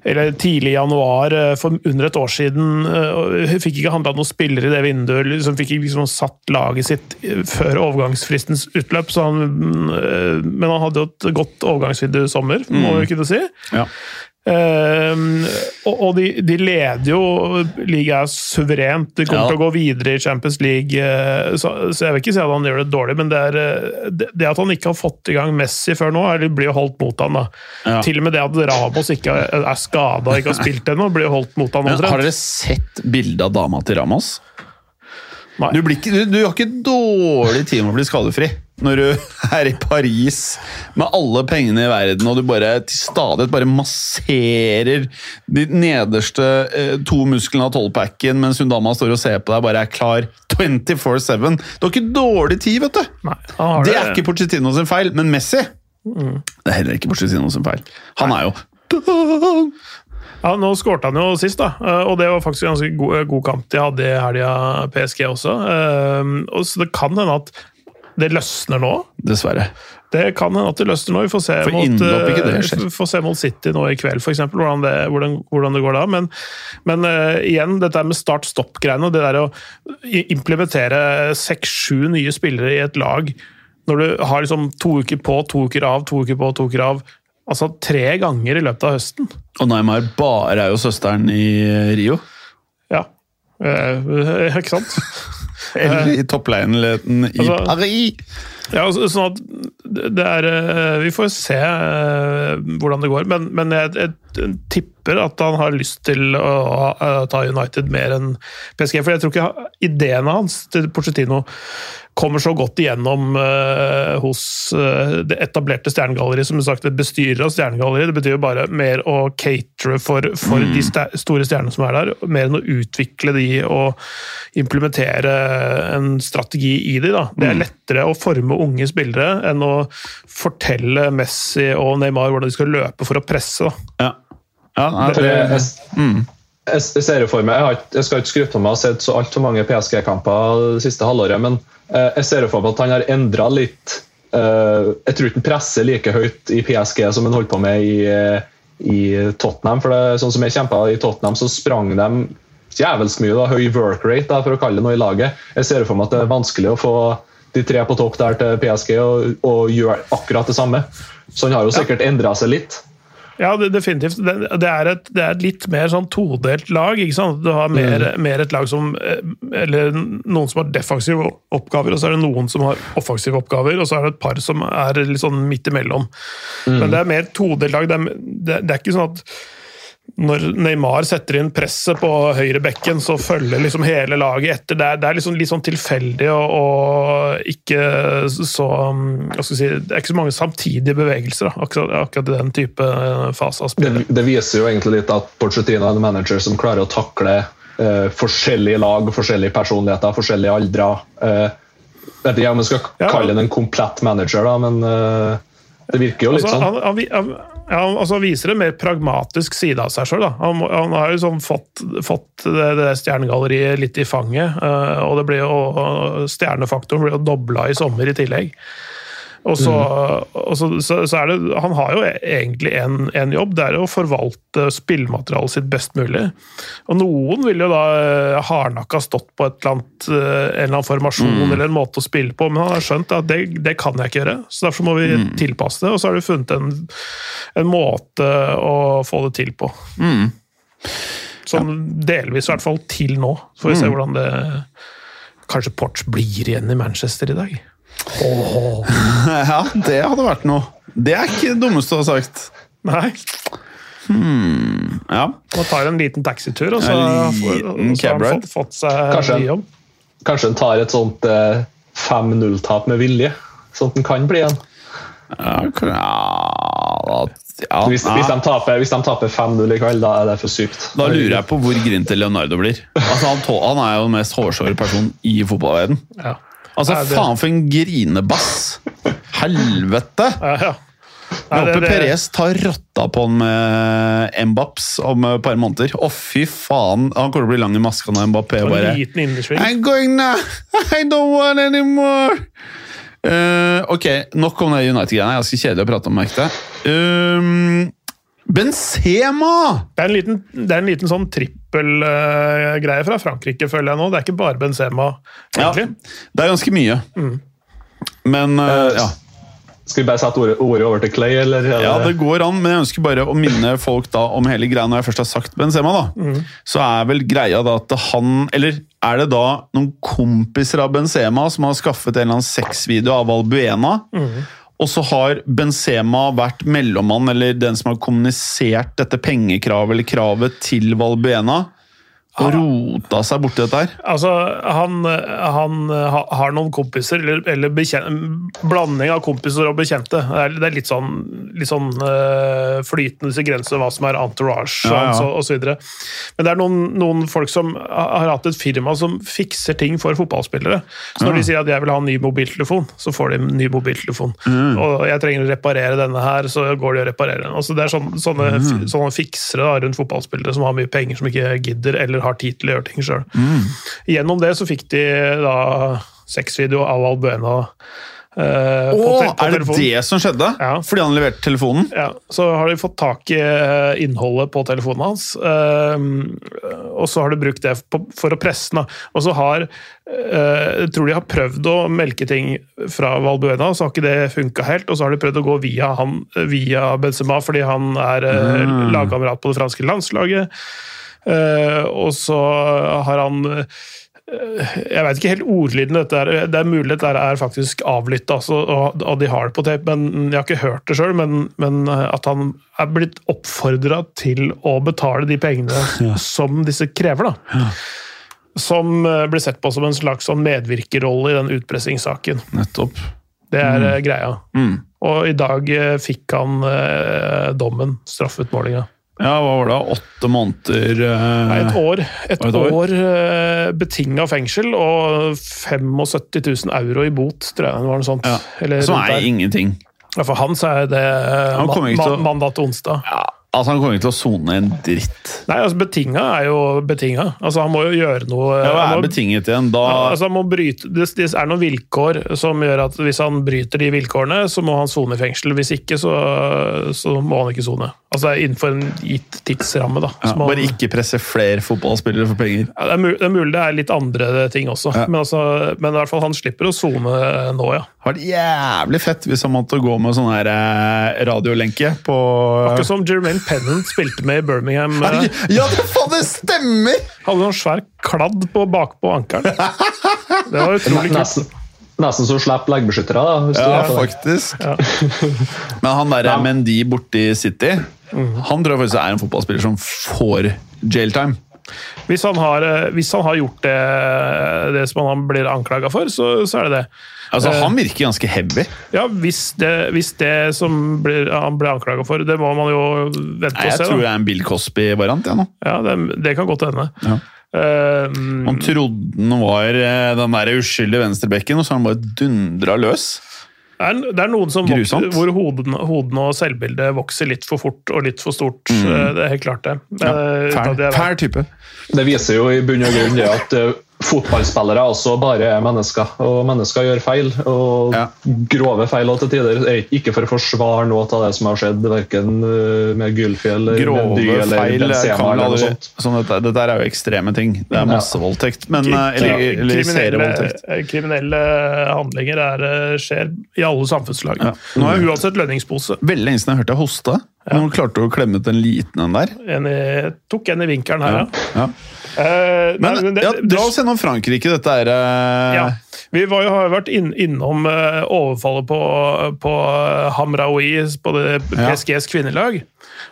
D: eller tidlig i januar eh, for under et år siden. eh, Fikk ikke handla noen spillere i det vinduet. liksom Fikk ikke liksom satt laget sitt eh, før overgangsfristens utløp. Så han, men han hadde jo et godt overgangsvindu i sommer, må vi kunne si.
B: Ja.
D: Ehm, og og de, de leder jo ligaen suverent. De kommer
B: Ja.
D: til å gå videre i Champions League, eh, så, så jeg vil ikke si at han gjør det dårlig, men det, er, eh, det, at han ikke har fått i gang Messi før nå, er, blir jo holdt mot han da.
B: Ja.
D: Til og med det at Ramos ikke er, er skada og ikke har spilt ennå, blir jo holdt mot han
B: Men har dere sett bildet av dama til Ramos? Du, blir ikke, du, du har ikke dårlig tid med å bli skadefri når du er i Paris med alle pengene i verden, og du bare til stadighet bare masserer de nederste eh, to musklene av tolvpacken mens hun dama står og ser på deg bare er klar 24-7. Du har ikke dårlig tid, vet du!
D: Nei, har
B: Det er ikke Pochettino sin feil, men Messi Det er heller ikke Pochettino sin feil. Han er jo
D: Ja, Nå skårte han jo sist, da, eh, og det var faktisk en ganske god, god kamp de hadde i helga, PSG også. Eh, og Så det kan hende at det løsner nå.
B: Dessverre.
D: Det kan hende at det løsner nå. Vi får se, mot,
B: skjer.
D: får se mot City nå i kveld, f.eks. Hvordan, det- hvordan, hvordan det går da. Men, men uh, igjen, dette med start-stopp-greiene. Det der å implementere seks-sju nye spillere i et lag når du har liksom to uker på, to uker av, to uker på, to uker av. Altså tre ganger i løpet av høsten.
B: Og Neymar bare er jo søsteren i Rio.
D: Ja. Eh, ikke sant?
B: Eller i toppleiligheten i
D: Altså-
B: Paris!
D: Ja, sånn at det er eh, Vi får se eh, hvordan det går, men, men jeg, jeg tipper at han har lyst til å eh, ta United mer enn PSG. For jeg tror ikke ideene hans til Porcetino kommer så godt igjennom hos det etablerte stjernegalleriet. Som sagt, det bestyrer av stjernegalleriet. Det betyr jo bare mer å catere for, for de store stjernene som er der. Mer enn å utvikle de og implementere en strategi i de. Da. Det er lettere å forme unge spillere enn å fortelle Messi og Neymar hvordan de skal løpe for å presse. Da.
B: Ja. ja
C: jeg,
B: det,
C: jeg, jeg, jeg ser jo for meg, jeg, har, jeg skal ikke skryte på meg å ha sett så altfor mange PSG-kamper det siste halvåret, men eh, jeg ser jo for meg at han har endra litt eh, Jeg tror ikke han presser like høyt i PSG som han holdt på med i, eh, i Tottenham. for det, er sånn som jeg kjempa I Tottenham så sprang de jævelsk mye, da, høy work rate, da, for å kalle det noe i laget. Jeg ser for meg at det er vanskelig å få de tre på topp der til PSG og, og gjør akkurat det samme. Så han har jo sikkert endra seg litt.
D: Ja, det, definitivt. Det, det, er et, det er et litt mer sånn todelt lag. ikke sant? Du har mer, mer et lag som eh, Eller noen som har defensive oppgaver, og så er det noen som har offensive oppgaver, og så er det et par som er litt sånn midt imellom. Men det er mer todelt lag. Det er, det, det er ikke sånn at når Neymar setter inn presset på høyre bekken, så følger liksom hele laget etter. Det er, det er liksom litt sånn tilfeldig og, og ikke så jeg skal si, Det er ikke så mange samtidige bevegelser da, akkurat, akkurat den type fase av
C: det,
D: spillet.
C: det viser jo egentlig litt at Pochettino er en manager som klarer å takle eh, forskjellige lag, forskjellige personligheter, forskjellige aldre. Eh, vet ikke om jeg skal kalle ham en komplett manager, da, men eh, det virker jo litt
D: Altså,
C: sånn.
D: han, han, han, ja, han- altså, viser en mer pragmatisk side av seg sjøl. Han, han har jo sånn fått, fått det, det stjernegalleriet litt i fanget. eh, og det ble jo, stjernefaktoren blir jo dobla i sommer i tillegg. Og så, og så, så, er det Han har jo egentlig en jobb, det er å forvalte spillmaterialet sitt best mulig. Og noen vil jo da eh, hardnakka stått på annet, eh, en eller annen formasjon eller en måte å spille på, men han har skjønt at det, det kan jeg ikke gjøre, så derfor må vi tilpasse det. Og så har du funnet en, en måte å få det til på. Sånn delvis, i hvert fall til nå. Så får vi se hvordan det Kanskje Porch blir igjen i Manchester i dag.
B: ja, det hadde vært noe. Det er ikke det dummeste å ha sagt.
D: Nei.
B: Ja.
D: Man tar en liten taxitur, og så,
B: En
D: får-
B: liten
D: og så har
B: cab
D: han fått, fått seg
C: Kanskje.
D: ny jobb.
C: Kanskje han tar et sånt eh, 5-0-tap med vilje, sånn at han kan bli igjen.
B: Ja, ja, ja,
C: Hvis,
B: ja.
C: hvis de taper, taper 5-0 i kveld, da er det for sykt.
B: Da lurer jeg på hvor grinte Leonardo blir. Altså, han, tå- han er jo den mest hårsåre personen i fotballverdenen.
D: Ja.
B: Altså,
D: Nei, det-
B: faen for en grinebass! Helvete!
D: Ja, ja. Nei,
B: Jeg håper
D: det-
B: Perez tar rotta på han med Mbaps om et par måneder. Å, fy faen! Han kommer til å bli lang i maska når Mbappé bare. I'm going now! I don't want anymore! Uh, ok, nok om det United-greiene. Ganske kjedelig å prate om, merket jeg. Um, Benzema!
D: Det er en liten, det er en liten sånn trippelgreie fra Frankrike, føler jeg nå. Det er ikke bare Benzema,
B: Ja, det er ganske mye. Men uh, ja.
C: Skal vi bare sette ordet, ordet over til Clay, eller? er
B: ja, det går an, men jeg ønsker bare å minne folk da om hele greia når jeg først har sagt Benzema. da. Så er vel greia da at han Eller er det da noen kompiser av Benzema som har skaffet en eller annen sexvideo av Albuena? Og så har Benzema vært mellommann, eller den som har kommunisert dette pengekravet eller kravet til Valbuena, og rota seg borti dette her.
D: Altså, han, han ha- har noen kompiser, eller, eller bekjent, blanding av kompiser og bekjente. Det er, det er litt sånn, litt sånn uh, flytende disse grenser hva som er entourage
B: Ja, ja.
D: og, osv. Men det er noen, noen folk som har hatt et firma som fikser ting for fotballspillere. Så når de sier at jeg vil ha en ny mobiltelefon, så får de en ny mobiltelefon.
B: Mm.
D: Og jeg trenger å reparere denne her, så går de og reparerer den. Altså, det er sånn, sånne,
B: Mm.
D: sånne fiksere da, rundt fotballspillere som har mye penger, som ikke gidder eller har tid til å gjøre ting sjøl.
B: Mm.
D: Gjennom det så fikk de da sexvideo av Albuena Uh, oh,
B: Å,
D: på
B: er det
D: telefonen.
B: det som skjedde?
D: Ja.
B: Fordi han leverte telefonen?
D: Ja, så har de fått tak i eh, innholdet på telefonen hans, uh, og så har de brukt det for å presse den. Og så har eh, Jeg tror de har prøvd å melke ting fra Valbuena, så har ikke det funka helt. Og så har de prøvd å gå via, han, via Benzema, fordi han er eh, lagkamerat på det franske landslaget. Eh, og så har han eh, jeg vet ikke helt ordlyden dette er. Det er mulig dette er faktisk avlytta, altså, og, de har det på tape, men jeg har ikke hørt det sjøl. Men, men at han er blitt oppfordra til å betale de pengene som disse krever. da. Som eh, blir sett på som en slags sånn medvirkerrolle i den utpressingssaken.
B: Nettopp.
D: Det er mm. greia.
B: Mm.
D: Og i dag eh, fikk han eh, dommen, straffeutmålinga.
B: Ja, hva var det? Åtte måneder eh,
D: Nei, et år, et
B: et år.
D: år eh, betinga fengsel og 75 000 euro i bot, tror jeg det var noe sånt.
B: Ja.
D: Eller
B: Som er ingenting.
D: Ja, for han så er det eh,
B: Han kommer
D: ma
B: ikke til
D: ma
B: å-
D: mandag til onsdag.
B: Ja, altså Han kommer ikke til å sone en dritt.
D: Nei, altså betinga er jo betinga. Altså, han må jo gjøre noe
B: Ja, Hva er
D: må-
B: betinget igjen? Da
D: Altså, han må bryte, det, det er noen vilkår som gjør at hvis han bryter de vilkårene, så må han sone i fengsel. Hvis ikke, så, så må han ikke sone. Altså det er innenfor en gitt tidsramme. da.
B: ja, Bare
D: han-
B: ikke presse flere fotballspillere for penger.
D: Ja, det, er mulig, det er mulig det er litt andre ting også,
B: Ja.
D: men, altså, men i hvert fall han slipper å sone nå, ja.
B: Det hadde vært jævlig fett hvis han måtte gå med sånn her eh, radiolenke på
D: Akkurat som Jermaine Pennant spilte med i Birmingham. eh,
B: Ja, det, faen, det stemmer!
D: Hadde noen svær kladd på bakpå ankelen. Det var utrolig kult.
C: Nesten, nesten så slapp leggbeskyttere, da.
B: Ja,
C: det.
B: faktisk. Men han derre
C: Ja.
B: Mendy borti City, han tror jeg faktisk er en fotballspiller som får jailtime.
D: Hvis han har, eh, hvis han har gjort det, det som han blir anklaga for, så, så er det det.
B: Altså,
D: Eh.
B: Han virker ganske heavy.
D: Ja, hvis det, hvis det som blir, han ble anklaga for, det må man jo vente
B: Nei,
D: og
B: jeg
D: se.
B: tror det er en Bill Cosby-variant. Ja, nå.
D: Ja, det, det kan godt hende.
B: Ja.
D: Uh,
B: Man trodde den var eh, den der uskyldige venstrebekken, og så har han bare dundra løs.
D: Det, er, det er noen som vokser, hvor hodene, hoden og selvbildet vokser litt for fort og litt for stort. Mm. Det er helt klart det.
B: Ja,
D: Eh,
B: Fæl, fæl type.
C: Det viser jo i bunn og grunn det at eh, fotballspillere også bare er mennesker. Og mennesker gjør feil, og
B: Ja.
C: grove feil også til tider. Eh, Ikke for å forsvare noe av det som har skjedd, verken eh, med Gylfi eller
B: Grove
C: Mendy eller
B: feil kan
C: Benzema eller noe sånt.
B: sånn dette, dette er jo ekstreme ting. Det er
C: Ja.
B: massevoldtekt. Men, eh, eller, serievoldtekt.
D: kriminelle handlinger er, eh, skjer i alle samfunnslag.
B: Ja. Nå er-
D: Uansett lønningspose.
B: Veldig lenge siden jeg hørte deg hoste. Noen klarte å klemme ut en liten en der.
D: En i, tok en i vinkelen her, ja.
B: Ja.
D: Eh,
B: Men,
D: nei, men det-
B: ja, dra oss gjennom Frankrike. Dette er uh...
D: Ja. Vi var jo, har vært inn, innom uh, overfallet på, på Hamraoui på det. PSGs kvinnelag.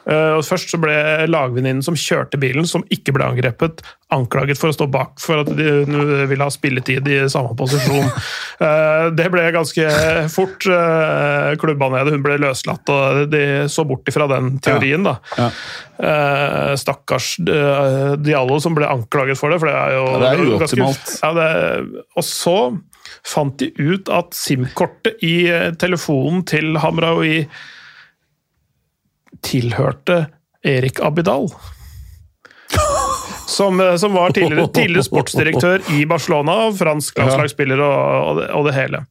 D: Eh, og først så ble lagvenninnen som kjørte bilen, som ikke ble angrepet, anklaget for å stå bak for at de ville ha spilletid i samme posisjon. Eh, det ble ganske fort klubba ned. Hun ble løslatt, og de så bort ifra den teorien. da.
B: Ja.
D: Ja. stakkars eh, Diallo som ble anklaget for det. for det er jo
B: Ja, det er
D: ganske-
B: uoptimalt.
D: Ja, det, og så fant de ut at SIM-kortet i eh, telefonen til Hamraoui tilhørte Erik Abidal. Som, eh, som var tidligere, tidligere sportsdirektør i Barcelona, fransk landslagsspiller og, og, det, hele.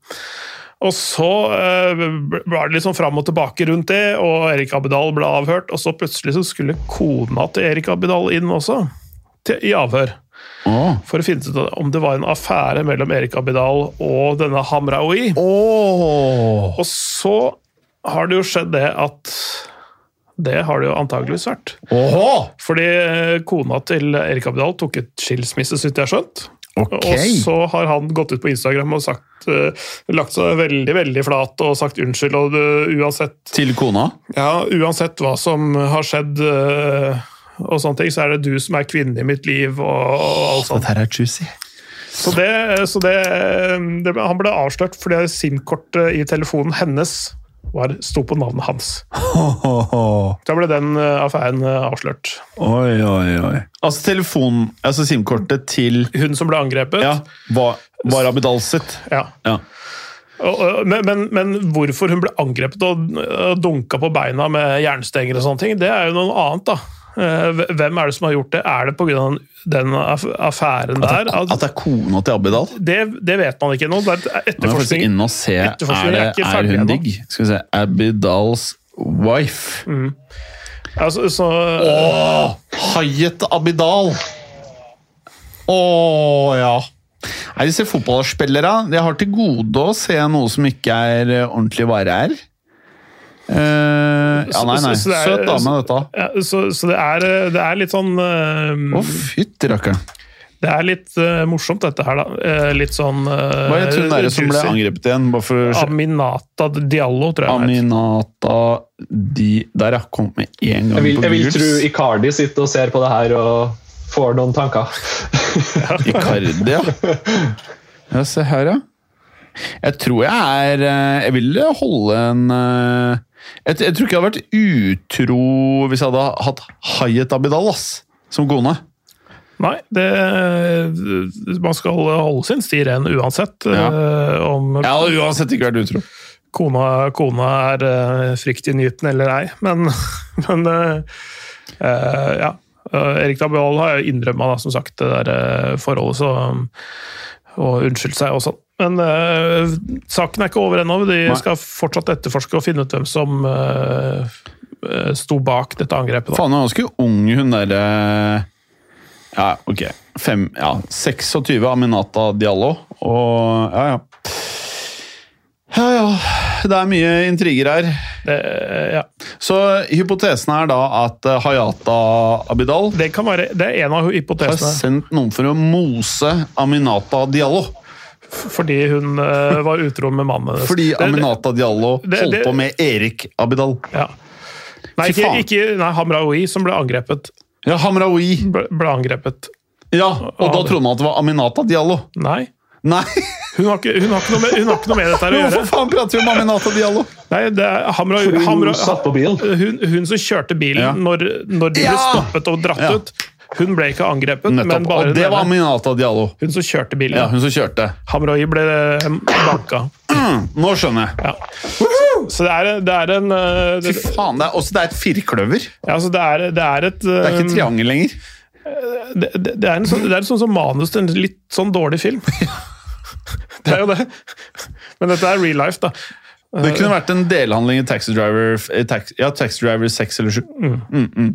D: Og så eh, var det sånn fram og tilbake rundt det, og Erik Abidal ble avhørt. Og så plutselig så skulle kona til Erik Abidal inn også, til, i avhør.
B: Oh.
D: For å finne ut om det var en affære mellom Erik Abidal og denne Hamraoui.
B: Oh.
D: Og så har det jo skjedd det at det har det jo antageligvis vært.
B: Åhå.
D: Fordi eh, kona til Erik Abidal tok et skilsmisse, så vidt jeg har skjønt.
B: Ok.
D: Og så har han gått ut på Instagram og sagt, uh, lagt seg veldig veldig flat og sagt unnskyld. Og det, uansett,
B: Til kona?
D: ja, uansett hva som har skjedd, uh, og sånne ting, så er det du som er kvinnen i mitt liv. og, og alt sånt.
B: Dette er juicy.
D: Så, det, så det, det, han ble avslørt fordi SIM-kortet i telefonen hennes var, sto på navnet hans. Da ble den eh, affæren eh, avslørt.
B: Oi, oi, oi. Altså telefon, altså SIM-kortet til
D: Hun som ble angrepet.
B: ja, var, var Abidal sitt.
D: Ja.
B: Ja.
D: Men, men, men hvorfor hun ble angrepet og og dunka på beina med jernstenger og sånne ting, det er jo noe annet, da. Eh, Hvem er det som har gjort det? Er det pga. den aff- affæren
B: At
D: der?
B: det, at det er kona til Abidal?
D: Det, det vet man ikke nå. Det
B: Nå jeg
D: etterforskning.
B: inne og se. Er, det,
D: er
B: er hun digg? Skal vi se. Abidals wife.
D: Altså, så,
B: Åh, Hayet Abidal! Å ja. Nei, disse fotballspillere de har til gode å se noe som ikke er eh, ordentlig vare her. Eh, ja, nei, nei.
D: Så- så det er-
B: Søt dame, dette.
D: ja, så, så det, er, det er litt sånn
B: Å, uh, oh, fytti rakkeren.
D: Det er litt uh, morsomt, dette her, da. Uh, litt sånn uh,
B: Hva het hun derre som ble angrepet igjen? Bare for
D: Aminata Diallo, tror jeg.
B: Aminata Di... Der, ja. Kom med en gang
C: Jeg vil,
B: på
C: jeg vil tro Icardi sitter og ser på det her og får noen tanker.
B: Icardi, ja. Ja, se her, ja. Jeg tror jeg er eh, Jeg vil holde en eh, jeg, jeg tror ikke jeg hadde vært utro hvis jeg hadde hatt Hayet Abidal ass, som kone.
D: Nei, det, man skal holde, sin sti ren uansett.
B: Ja.
D: eh, om
B: Jeg hadde uansett ikke vært utro.
D: kona, kona er uh, fryktinngytende eller ei, men, men uh, uh, ja. Eh, Erik Dabiol har innrømma, som sagt, det der eh, forholdet, så og unnskyldt seg og sånn. Men uh, saken er ikke over ennå. De
B: Nei.
D: skal fortsatt etterforske og finne ut hvem som uh, sto bak dette angrepet. Da.
B: Faen, hun er ganske ung, hun derre Ja, ok. Fem, ja, 26, Aminata Diallo. Og ja, ja. Ja, ja. Det er mye intriger her.
D: Det, ja.
B: Så hypotesen er da at Hayata Abidal
D: det, kan være, det er en av hypotesene.
B: har sendt noen for å mose Aminata Diallo.
D: Fordi hun uh, var utro med mannen hennes.
B: Fordi
D: Det- det-
B: Aminata Diallo
D: det-
B: holdt på med Erik Abidal.
D: Ja. Nei, ikke, ikke nei, Hamraoui som ble angrepet.
B: Ja, Hamraoui.
D: Ble, ble angrepet.
B: Ja, og da trodde man at det var Aminata Diallo.
D: Nei.
B: Nei,
D: Hun har ikke, hun har ikke, noe, med, hun har ikke noe med dette her å gjøre.
B: hvorfor faen prater vi om Aminata Diallo?
D: Nei, det er Hamra,
C: Hun
D: Hamra,
C: satt på bilen.
D: hun, hun som kjørte bilen
B: Ja.
D: når, når de ble
B: Ja!
D: stoppet og dratt
B: Ja.
D: ut. Hun ble ikke angrepet, men bare
B: Og det var Minata Diallo.
D: hun som kjørte bilen.
B: Ja, hun som kjørte.
D: Hamroi ble eh, banka.
B: Nå skjønner jeg.
D: Ja. Så det er, det er en eh,
B: Fy faen, det er, også det er et firkløver.
D: ja, altså det, er, det er et
B: Det er ikke
D: et
B: triangel lenger.
D: det, det, det er en sånn, det er sånn som manus til en litt sånn dårlig film. det er jo det. Men dette er real life, da.
B: Det kunne vært en delhandling i Taxi Driver tax, ja, Taxi Driver 6 eller 7. Mm, mm.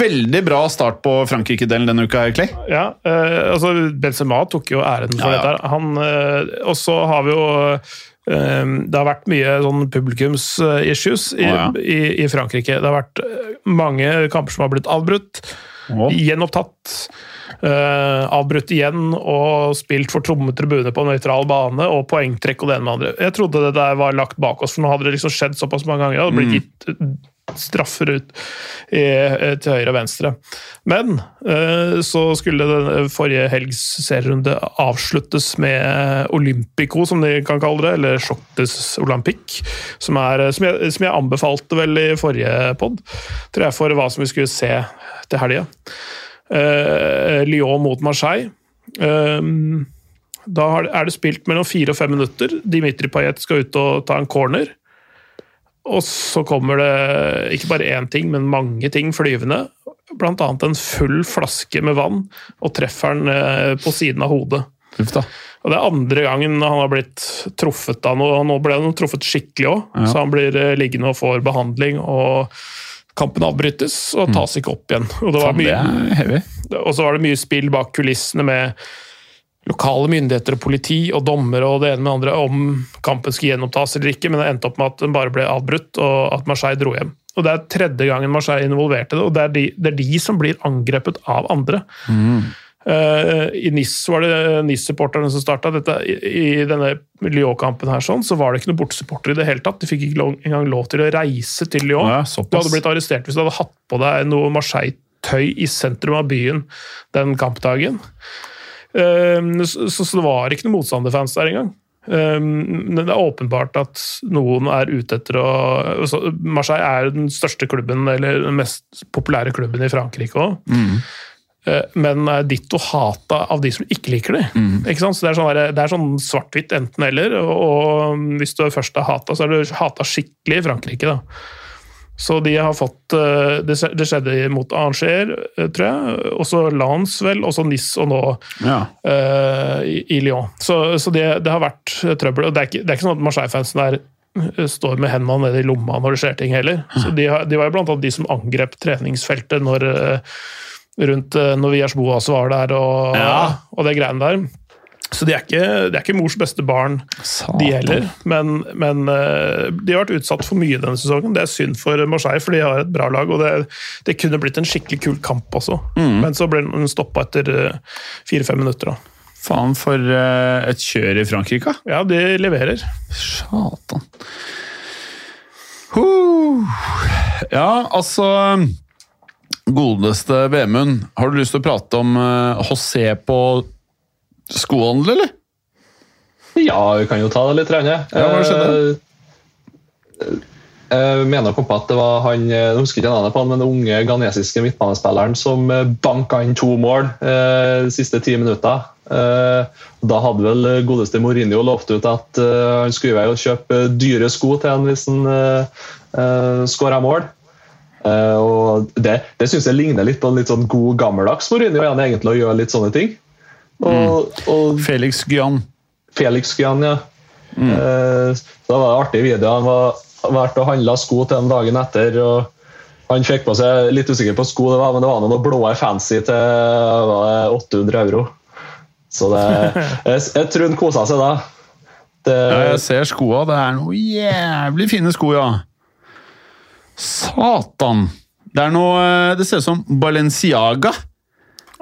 B: Veldig bra start på Frankrike-delen denne uka, Clay.
D: Ja, eh, altså Benzema tok jo æren for
B: Ja, ja.
D: dette. Han, eh, og så har vi jo eh, Det har vært mye sånn publikums-issues i,
B: oh, ja.
D: i, i Frankrike. Det har vært eh, mange kamper som har blitt avbrutt,
B: oh.
D: gjenopptatt, eh, avbrutt igjen og spilt for tomme tribuner på nøytral bane og poengtrekk og det ene med andre. Jeg trodde det der var lagt bak oss, for nå hadde det liksom skjedd såpass mange ganger. Det hadde
B: Mm.
D: gitt straffer ut i, eh, til høyre og venstre. Men uh, så skulle den forrige helgs serierunde avsluttes med Olympico, som de kan kalle det, eller Sjoktes Olympic, som, er, som, jeg, som jeg anbefalte vel i forrige pod, tror jeg, for hva som vi skulle se til helga. Eh, Lyon mot Marseille. Eh, da er det spilt mellom fire og fem minutter. Dimitri Payet skal ut og ta en corner. Og så kommer det ikke bare én ting, men mange ting flyvende. Blant annet en full flaske med vann, og treffer den eh, på siden av hodet.
B: Ufta.
D: Og Det er andre gangen han har blitt truffet av noe. Nå ble han truffet skikkelig òg,
B: Ja.
D: så han blir eh, liggende og får behandling. og Kampen avbrytes og tas ikke opp igjen. Og, det var mye, og så var det mye spill bak kulissene med lokale myndigheter og politi og dommere og det ene med det andre om kampen skulle gjenopptas eller ikke, men det endte opp med at den bare ble avbrutt og at Marseille dro hjem. Og Det er tredje gangen Marseille involverte det, og det er de, det er de som blir angrepet av andre. Eh, I NIS var det NIS-supporterne som starta dette. I, denne Lyon-kampen her sånn, så var det ikke noen bortesupportere i det hele tatt. De fikk ikke engang lov til å reise til Lyon.
B: Ja,
D: du hadde blitt arrestert hvis du hadde hatt på deg noe Marseille-tøy i sentrum av byen den kampdagen. Um, så, så det var ikke noen motstanderfans der engang. Um, men det er åpenbart at noen er ute etter å altså, Marseille er den største klubben, eller den mest populære klubben i Frankrike òg. Men er ditto hata av de som ikke liker dem. Ikke sant? Så det er sånn, det sånn svart-hvitt enten-eller. Og, og hvis du først er hata, så er du hata skikkelig i Frankrike. da. Så de har fått eh, Det skjedde mot Angers, eh, tror jeg. Også Lance, vel. Også Nis, og nå
B: Ja.
D: uh, i, i Lyon. Så, så det, det har vært eh, trøbbel. og Det er ikke, det er ikke sånn at Marseille-fansen der eh, står med hendene nede i lomma når det skjer ting heller. Så de, har, de var jo blant annet de som angrep treningsfeltet når, eh, rundt eh, når Vias Boas var der og,
B: Ja.
D: og det greiene der. Så de er ikke, det er ikke mors beste barn, de heller. Men, men eh, de har vært utsatt for mye denne sesongen. Det er synd for Marseille, for de har et bra lag. og Det, det kunne blitt en skikkelig kul kamp også. Men så ble den stoppa etter eh, fire-fem minutter. da.
B: Faen for et kjør i Frankrike.
D: Ja, de leverer.
B: Satan. Huh. Ja, altså Godeste Vemund, har du lyst til å prate om uh, José på skohandel, eller?
C: Ja, vi kan jo ta det litt. Rene.
B: Ja, hva skjedde?
C: Eh, Jeg mener på at det var han jeg husker ikke navnet på han, men den unge ghanesiske midtbanespilleren som eh, banka inn to mål eh, de siste ti minutter. Eh, Da hadde vel godeste Mourinho lovt ut at eh, han skulle og kjøpe dyre sko til han hvis han uh, skåra mål. Eh, og Det, det syns jeg ligner litt på en litt sånn god, gammeldags Mourinho igjen, egentlig, å gjøre litt sånne ting. Og, og
B: Felix Guyan.
C: Felix Guyan, ja. Mm. Uh, det var en artig video. Han var vært og handla sko til den dagen etter. og Han fikk på seg litt usikker på sko, det var, men det var noen blå fancy til var det 800 euro. Så det, jeg, jeg tror han kosa seg da. Det,
B: Ja, jeg ser skoa. Det er noen jævlig fine sko, ja. Satan! Det er noe eh, Det ser ut som Balenciaga.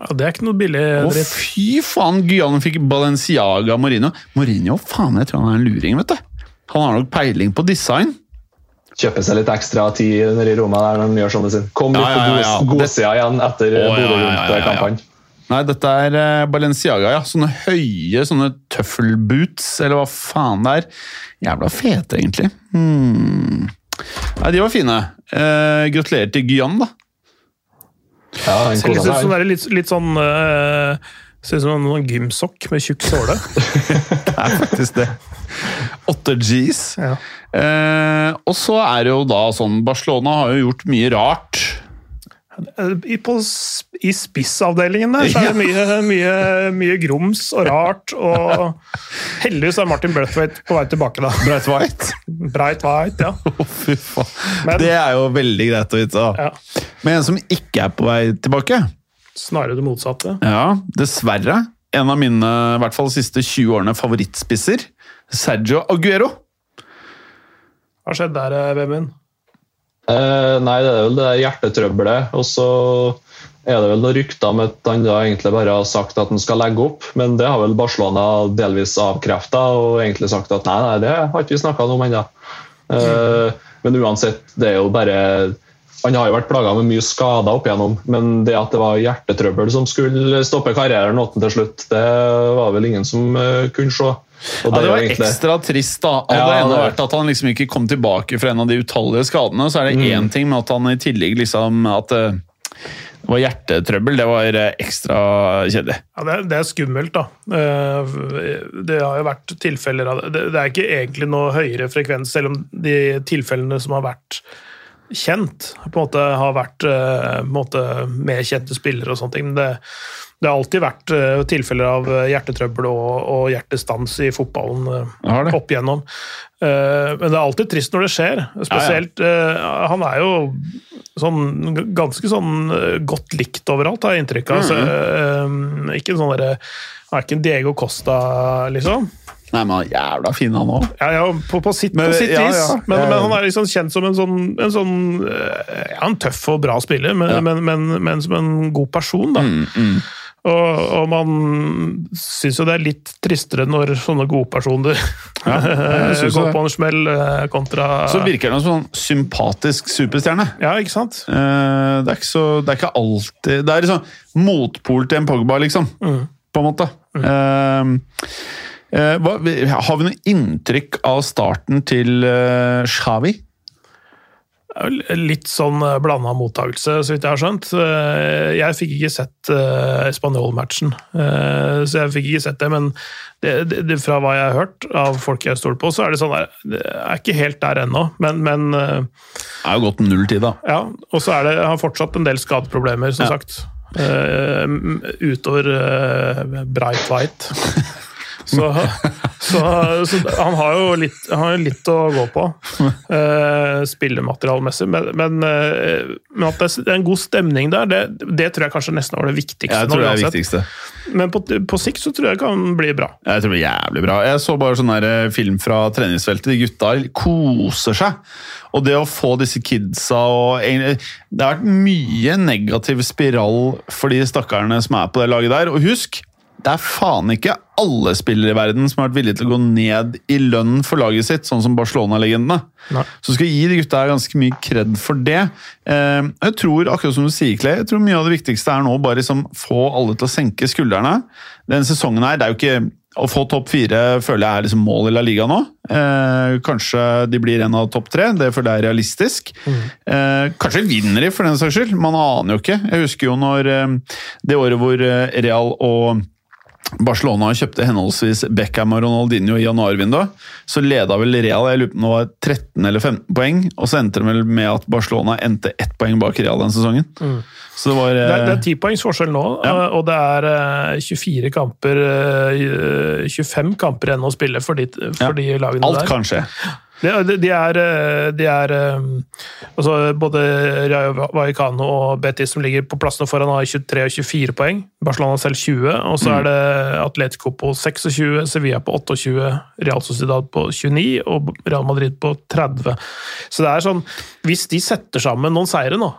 D: Ja, det er ikke noe billig
B: Å, fy faen! Guyane fikk Balenciaga Mourinho. Mourinho, faen, jeg tror han er en luring, vet du. Han har nok peiling på design.
C: kjøper seg litt ekstra tid nede i Roma der når han gjør sånne sine. Kom litt
B: Ja, ja, ja, ja.
C: på god- godsida igjen etter
B: Å, ja,
C: Bodø
B: ja, ja, ja, ja.
C: Glimt-kampanje.
B: Nei, dette er eh, Balenciaga, ja. Sånne høye sånne tøffelboots, eller hva faen det er. Jævla fete, egentlig. Hmm. Nei, de var fine. Eh, gratulerer til Gyan, da.
C: Ja, han
D: Ser litt ut som det er litt, litt sånn uh, Ser ut som en gymsokk med tjukk såle.
B: Det er faktisk det. 8 Gs.
D: Ja.
B: Eh, og så er det jo da sånn Barcelona har jo gjort mye rart.
D: På, I spissavdelingen der så er det mye, mye, mye grums og rart. Og heldigvis er Martin Braithwaite på vei tilbake, da.
B: Bright White,
D: ja.
B: Å, fy faen.
D: Men-
B: det er jo veldig greit å vite. da.
D: ja.
B: Men en som ikke er på vei tilbake
D: Snarere det motsatte.
B: Ja, dessverre. En av mine, i hvert fall de siste 20 årene, favorittspisser. Sergio Aguero.
D: Hva skjedde der, eh, Vemund?
C: Eh, nei, det er vel det hjertetrøbbelet. Og så er det vel noen rykter om at han da egentlig bare har sagt at han skal legge opp, men det har vel Barcelona delvis avkrefta og egentlig sagt at nei, nei, det har ikke vi snakka om ennå. Eh, men uansett, det er jo bare Han har jo vært plaga med mye skader opp igjennom, men det at det var hjertetrøbbel som skulle stoppe karrieren til slutt, det var vel ingen som eh, kunne se. Og
B: Ja, det var
C: ekstra
B: ekstra trist, da. Hadde
C: Ja,
B: det vært at han liksom ikke kom tilbake fra en av de utallige skadene, så er det én ting med at han i tillegg liksom At eh, det var hjertetrøbbel. Det var eh, ekstra kjedelig.
D: Ja, det, er- det er skummelt, da. Eh, Det har jo vært tilfeller av det. Det det er ikke egentlig noe høyere frekvens, selv om de tilfellene som har vært kjent, på en måte har vært på en måte med kjente spillere og sånne ting. Men det, det har alltid vært eh, tilfeller av hjertetrøbbel og, og hjertestans i fotballen eh, opp igjennom. Eh, Men det er alltid trist når det skjer. Spesielt eh, Han er jo sånn ganske sånn eh, godt likt overalt, har jeg inntrykk av. Så, eh, ikke sånn derre Han er ikke en Diego Costa, liksom.
B: Nei, men han er jævla fin, han òg.
D: Ja, ja på, på sitt,
B: Men-
D: på sitt
B: ja,
D: vis.
B: ja.
D: Men, men han er liksom kjent som en sånn, en sånn eh, Ja, en tøff og bra spiller, men,
B: Ja.
D: men, men, men som en god person, da.
B: Mm,
D: Og, og man syns jo det er litt tristere når sånne gode personer
B: jeg
D: går på en smell eh, kontra
B: Så virker han som en sånn sympatisk superstjerne.
D: Ja, ikke sant?
B: Eh, Det er ikke, så, det er ikke alltid Det er liksom motpol til en Pogba, liksom. På en måte. Mm. Uh, hva, har vi noe inntrykk av starten til uh, Xavi?
D: Litt sånn blanda mottakelse, så vidt jeg har skjønt. Eh, Jeg fikk ikke sett uh, Spanjol-matchen, eh, så jeg fikk ikke sett det. Men det, det, fra hva jeg har hørt av folk jeg stoler på, så er det sånn der Det er ikke helt der ennå, men, men eh,
B: Det er jo gått null tid, da.
D: ja. Og så er det har fortsatt en del skadeproblemer, som
B: Ja.
D: sagt. Eh, utover Bright White. Så, så, så han har jo litt, har litt å gå på, uh, spillematerialmessig. Men, men, eh, men at det er en god stemning der, det, det tror jeg kanskje nesten var det viktigste.
B: Jeg tror det er viktigste.
D: Men på, på sikt så tror jeg det kan bli bra.
B: Jeg tror det blir jævlig bra. Jeg så bare sånn eh, film fra treningsfeltet. De gutta koser seg. Og det å få disse kidsa og egentlig- Det har vært mye negativ spiral for de stakkarene som er på det laget der. Og husk, det er faen ikke alle spillere i verden som har vært villige til å gå ned i lønn for laget sitt, sånn som Barcelona-legendene. Så skal jeg gi de gutta her ganske mye kred for det. Eh, Jeg tror, akkurat som du sier, Clay, jeg tror mye av det viktigste er nå bare liksom få alle til å senke skuldrene. Denne sesongen her, det er jo ikke å få topp fire føler jeg er liksom mål i La Liga nå. Eh, kanskje de blir en av topp tre, det føler jeg er realistisk. Eh, kanskje vinner de, for den saks skyld. Man aner jo ikke. Jeg husker jo når eh, det året hvor Real og Barcelona kjøpte henholdsvis Beckham og Ronaldinho i januarvinduet, så leda vel Real jeg lurer på det var 13 eller 15 poeng, og så endte det vel med at Barcelona endte ett poeng bak Real den sesongen. Så det var
D: Det er, det
B: eh,
D: er 10 poengs forskjell nå,
B: Ja.
D: eh, og det er eh, 24 kamper eh, 25 kamper igjen å spille for de, for de lagene
B: Alt
D: der.
B: kan skje.
D: De, de, er, eh, de er eh, altså Både Rayo Vallecano og Betis som ligger på plassene foran, har 23 og 24 poeng. Barcelona selv 20. Og så er det Atletico på 26, Sevilla på 28, Real Sociedad på 29 og Real Madrid på 30. Så det er sånn Hvis de setter sammen noen seire nå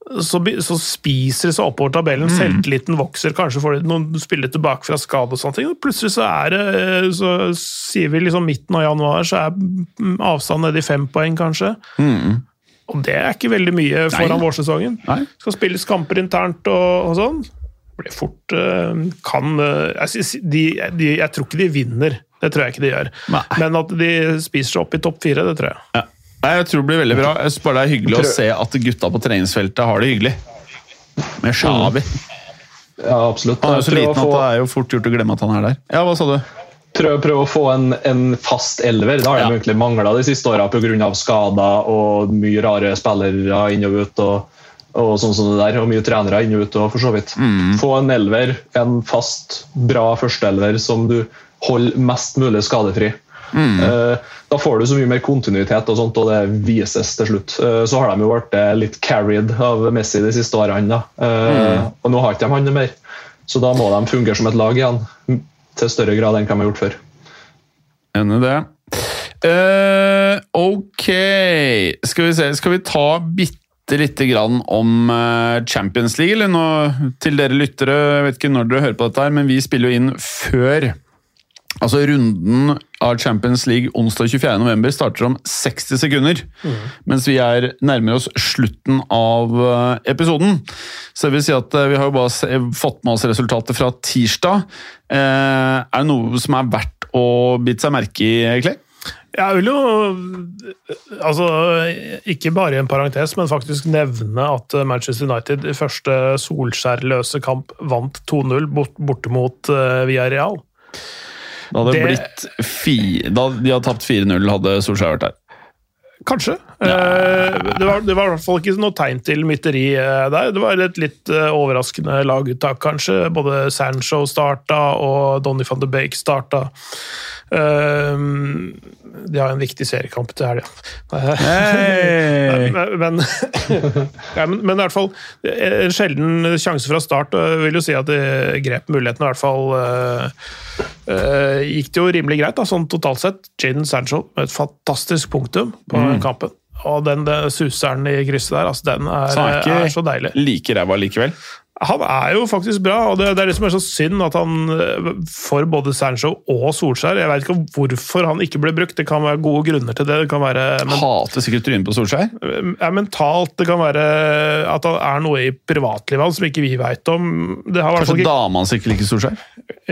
D: så, så spiser det seg oppover tabellen.
B: Mm.
D: Selvtilliten vokser. Kanskje får de noen spillere tilbake fra skade. og sånne ting. og Plutselig så er det Så sier vi liksom midten av januar, så er mm, avstanden nede i fem poeng, kanskje. Og det er ikke veldig mye foran
B: Nei.
D: vårsesongen.
B: Nei.
D: Skal spilles kamper internt og, og sånn. Blir fort eh, Kan eh, jeg, de, de, jeg tror ikke de vinner. Det tror jeg ikke de gjør.
B: Nei.
D: Men at de spiser seg opp i topp fire, det tror jeg.
B: Ja. Nei, jeg tror det blir veldig bra. Jeg synes bare det er hyggelig å se at gutta på treningsfeltet har det hyggelig. Med Xavi.
C: Ja, absolutt.
B: Han er jo så liten
C: få...
B: at det er jo fort gjort å glemme at han er der. Ja, hva sa du?
C: Prøv, prøv å få en, en fast elver. Det har de
B: Ja.
C: egentlig mangla de siste åra pga. skader og mye rare spillere inn og ut. og, og sånn som det der, og mye trenere inn og ut. og for så vidt. Få en elver, en fast, bra førsteelver som du holder mest mulig skadefri. Eh, da får du så mye mer kontinuitet, og sånt, og det vises til slutt. Eh, så har de jo vært eh, litt carried av Messi de siste årene. Eh, Og nå har ikke de han mer, så da må de fungere som et lag igjen. Til større grad enn hva de har gjort før.
B: Enig det. Uh, ok, skal vi se. Skal vi ta bitte lite grann om Champions League, eller nå til dere lyttere? Jeg vet ikke når dere hører på dette, her, men vi spiller jo inn før Altså Runden av Champions League onsdag 24.11 starter om 60 sekunder. Mens vi er nærmer oss slutten av eh, episoden. Så det vil si at eh, vi har jo bare fått med oss resultatet fra tirsdag. Eh, er det noe som er verdt å bite seg merke i, Clay?
D: Jeg vil jo altså, ikke bare i en parentes, men faktisk nevne at Manchester United i første solskjærløse kamp vant 2-0 bort, borte uh, Villarreal.
B: Det hadde
D: Det-
B: blitt fi, da De hadde tapt 4-0, hadde Solskjær vært der.
D: Kanskje. Eh, det, var, det var i hvert fall ikke noe tegn til mytteri eh, der. Det var et litt eh, overraskende laguttak, kanskje. Både Sancho starta, og Donny van de Beek starta. Eh, de har en viktig seriekamp til helga.
B: Hey!
D: Men, men, ja, men, men i hvert fall en sjelden sjanse fra start. Vil jo si at de grep muligheten, i hvert fall. eh, eh, gikk det jo rimelig greit, da, sånn totalt sett. Jaden Sancho med et fantastisk punktum på kampen. Og den, den suseren i krysset der, altså, den er,
B: er
D: så deilig.
B: like ræva likevel.
D: Han er jo faktisk bra, og det, det er det som er så synd at han eh, for både Sancho og Solskjær Jeg vet ikke hvorfor han ikke ble brukt, det kan være gode grunner til det. Det kan være men
B: Hater sikkert trynet på Solskjær.
D: Ja, mentalt, det kan være at det er noe i privatlivet hans som ikke vi veit om. Det har
B: Kanskje dama hans ikke liker Solskjær?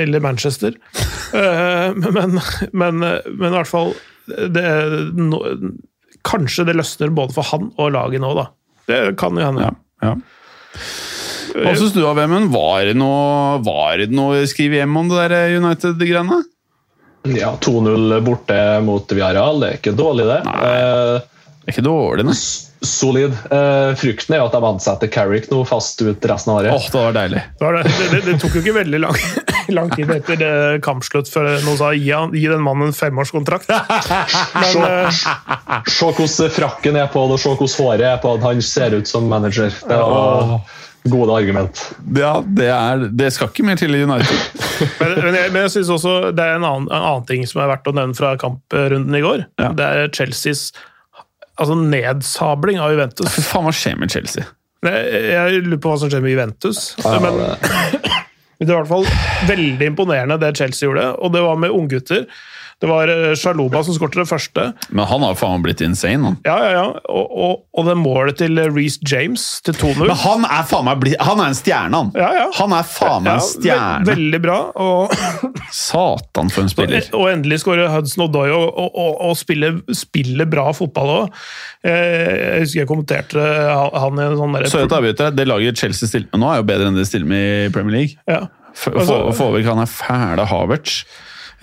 D: Eller Manchester. Eh, men, men, men i hvert fall det, no, kanskje det løsner både for han og laget nå, da. Det kan jo hende.
B: Ja, ja. Hva syns du av Vemund? Var det noe, var det noe å skrive hjem om det der United-greiene?
C: Ja, 2-0 borte mot Villarreal, det er ikke dårlig, det. Nei,
B: Det er ikke dårlig, nei.
C: solid. Eh, frykten er jo at de ansetter Carrick nå fast ut resten av året.
B: Åh, det var deilig.
D: Det, var det, det, det, det tok jo ikke veldig lang, lang tid etter eh, kampslutt før noen sa gi, han, gi den mannen en femårskontrakt. Men eh,
C: Se hvordan frakken er på det, og se hvordan håret er på han. han ser ut som manager. Det var gode argument.
B: Ja, det, er, det skal ikke mer til i United.
D: Men, men jeg, men jeg synes også det er en annen, en annen ting som er verdt å nevne fra kamprunden i går.
B: Ja.
D: Det er Chelseas altså nedsabling av Juventus.
B: Fy faen, hva skjer med Chelsea?
D: Jeg, jeg lurer på hva som skjer med Juventus. Men det var i hvert fall veldig imponerende det Chelsea gjorde, og det var med unggutter. Det var eh, Sjaloba som skåret det første.
B: Men han har faen blitt insane, han.
D: Ja, ja, ja. Og, og, og det målet til Reece James til 2-0.
B: Men han er faen meg blitt Han er en stjerne, han.
D: Ja, ja.
B: Han er faen meg en stjerne.
D: ve veldig bra. Og,
B: Satan, for en spiller.
D: og endelig skårer Hudson Odoi og, og, og, og spiller, spiller bra fotball òg. Jeg husker jeg kommenterte han i en sånn
B: et avbryter. Det laget Chelsea stiller med nå, er jo bedre enn det de stiller med i Premier League.
D: ja.
B: Få
D: Altså-
B: få vekk han er fæle Havertz.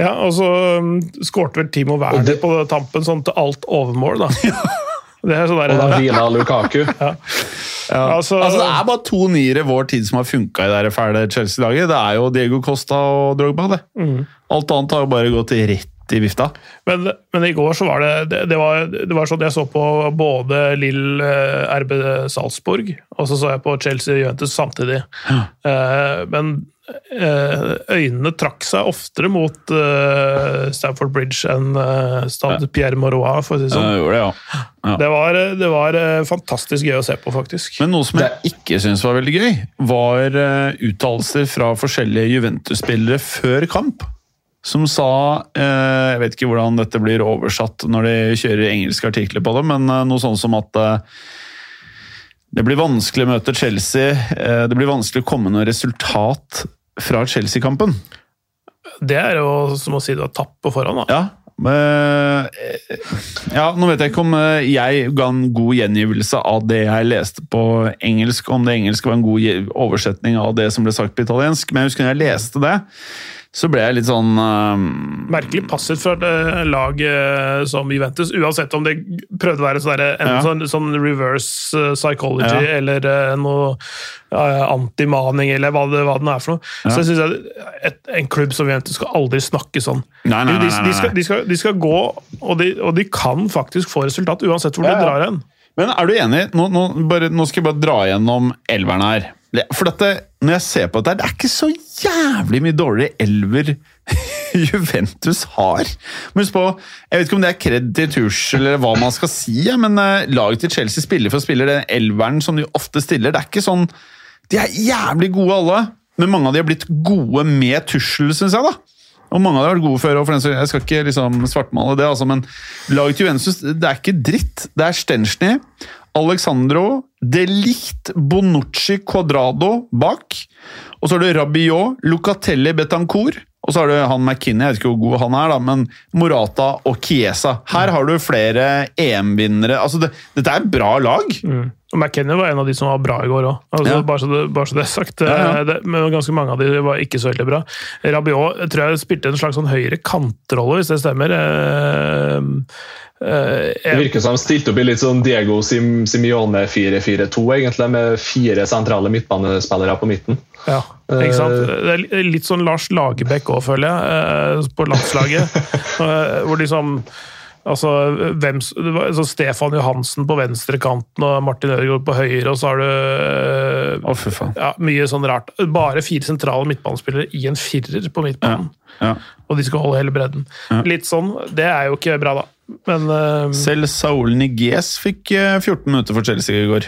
D: Ja, og så um, skårte vel Timo Werner
C: det-
D: på tampen sånn til alt overmål, da. Det er sånn
C: Og da
D: der,
C: hvila Lukaku.
D: altså,
B: Altså, det er bare to niere vår tid som har funka i det fæle Chelsea-laget. Det er jo Diego Costa og Drogba, det.
D: Mm.
B: Alt annet har jo bare gått rett i vifta.
D: Men, men i går så var det, det, det, var, det var sånn jeg så på både Lill eh, RB Salzburg, og så så jeg på Chelsea Juventus samtidig. Eh, men eh, øynene trakk seg oftere mot uh, Stamford Bridge enn uh, Stade Pierre Moroa, for å si sånn.
B: det sånn. ja. ja.
D: Det var, det var eh, fantastisk gøy å se på, faktisk.
B: Men noe som jeg ikke syns var veldig gøy, var uh, uttalelser fra forskjellige Juventus-spillere før kamp. Som sa eh, Jeg vet ikke hvordan dette blir oversatt når de kjører engelske artikler på det, men eh, noe sånn som at eh, det blir vanskelig å møte Chelsea. eh, det blir vanskelig å komme noe resultat fra Chelsea-kampen.
D: Det er jo som å si du har tapt på forhånd. da.
B: Ja, men, eh, ja, nå vet jeg ikke om eh, jeg ga en god gjengivelse av det jeg leste på engelsk, om det engelske var en god oversetning av det som ble sagt på italiensk, men jeg husker når jeg leste det, så ble jeg litt sånn uh,
D: Merkelig passivt fra et eh, lag uh, som Juventus, uansett om det prøvde å være sånn, der, en
B: Ja.
D: sånn, sånn reverse uh, psychology
B: Ja.
D: eller noe antimaning, eller hva det, hva det er for noe. Så jeg synes at En klubb som Juventus skal aldri snakke sånn.
B: Nei, nei, nei,
D: de, de, skal, de, skal, de skal gå, og de, og de kan faktisk få resultat, uansett hvor
B: Ja,
D: de drar hen.
B: Men er du enig? Nå, nå, bare, nå skal jeg bare dra gjennom elveren her. For dette, når jeg ser på dette, det er ikke så jævlig mye dårligere elver Juventus har. Men husk på, Jeg vet ikke om det er kred til Tuchel eller hva man skal si, men eh, laget til Chelsea spiller for spiller den elveren som de ofte stiller. Det er ikke sånn De er jævlig gode alle, men mange av de har blitt gode med Tuchel, syns jeg. da. Og mange av dem har vært gode før, og for den så jeg skal ikke liksom svartmale det, altså, men laget til Juventus det er ikke dritt. Det er Stensny, Alexandro, Delict, Bonucci, Quadrado bak. Og så har du Rabiot, Lucatelli, Betancourt. Og så har du han McKinney, jeg vet ikke hvor god han er, da, men Morata og Chiesa. Her har du flere EM-vinnere. Altså, det, dette er et bra lag.
D: Mm. Og McKenny var en av de som var bra i går òg, altså,
B: Ja.
D: bare, så det- bare så det er sagt.
B: Ja, ja.
D: Eh, Det, men ganske mange av de var ikke så veldig bra. Rabiot jeg tror jeg spilte en slags sånn høyre kantrolle, hvis det stemmer. Eh, eh,
C: Det virker som de stilte opp i litt sånn Diego Sim Simione 4-4-2, egentlig, med fire sentrale midtbanespillere på midten.
D: Ja, ikke sant? Det er litt sånn Lars Lagerbäck òg, føler jeg, eh, på landslaget. Hvor liksom Altså, hvem, s- så Stefan Johansen på venstrekanten og Martin Ødegaard på høyre, og så har du
B: oh, for faen.
D: ja, mye sånn rart. Bare fire sentrale midtbanespillere i en firer på midtbanen.
B: Ja.
D: Og de skal holde hele bredden. Litt sånn, Det er jo ikke bra, da. Men uh,
B: Selv Saul Niguez fikk eh, 14 minutter for Chelsea i går.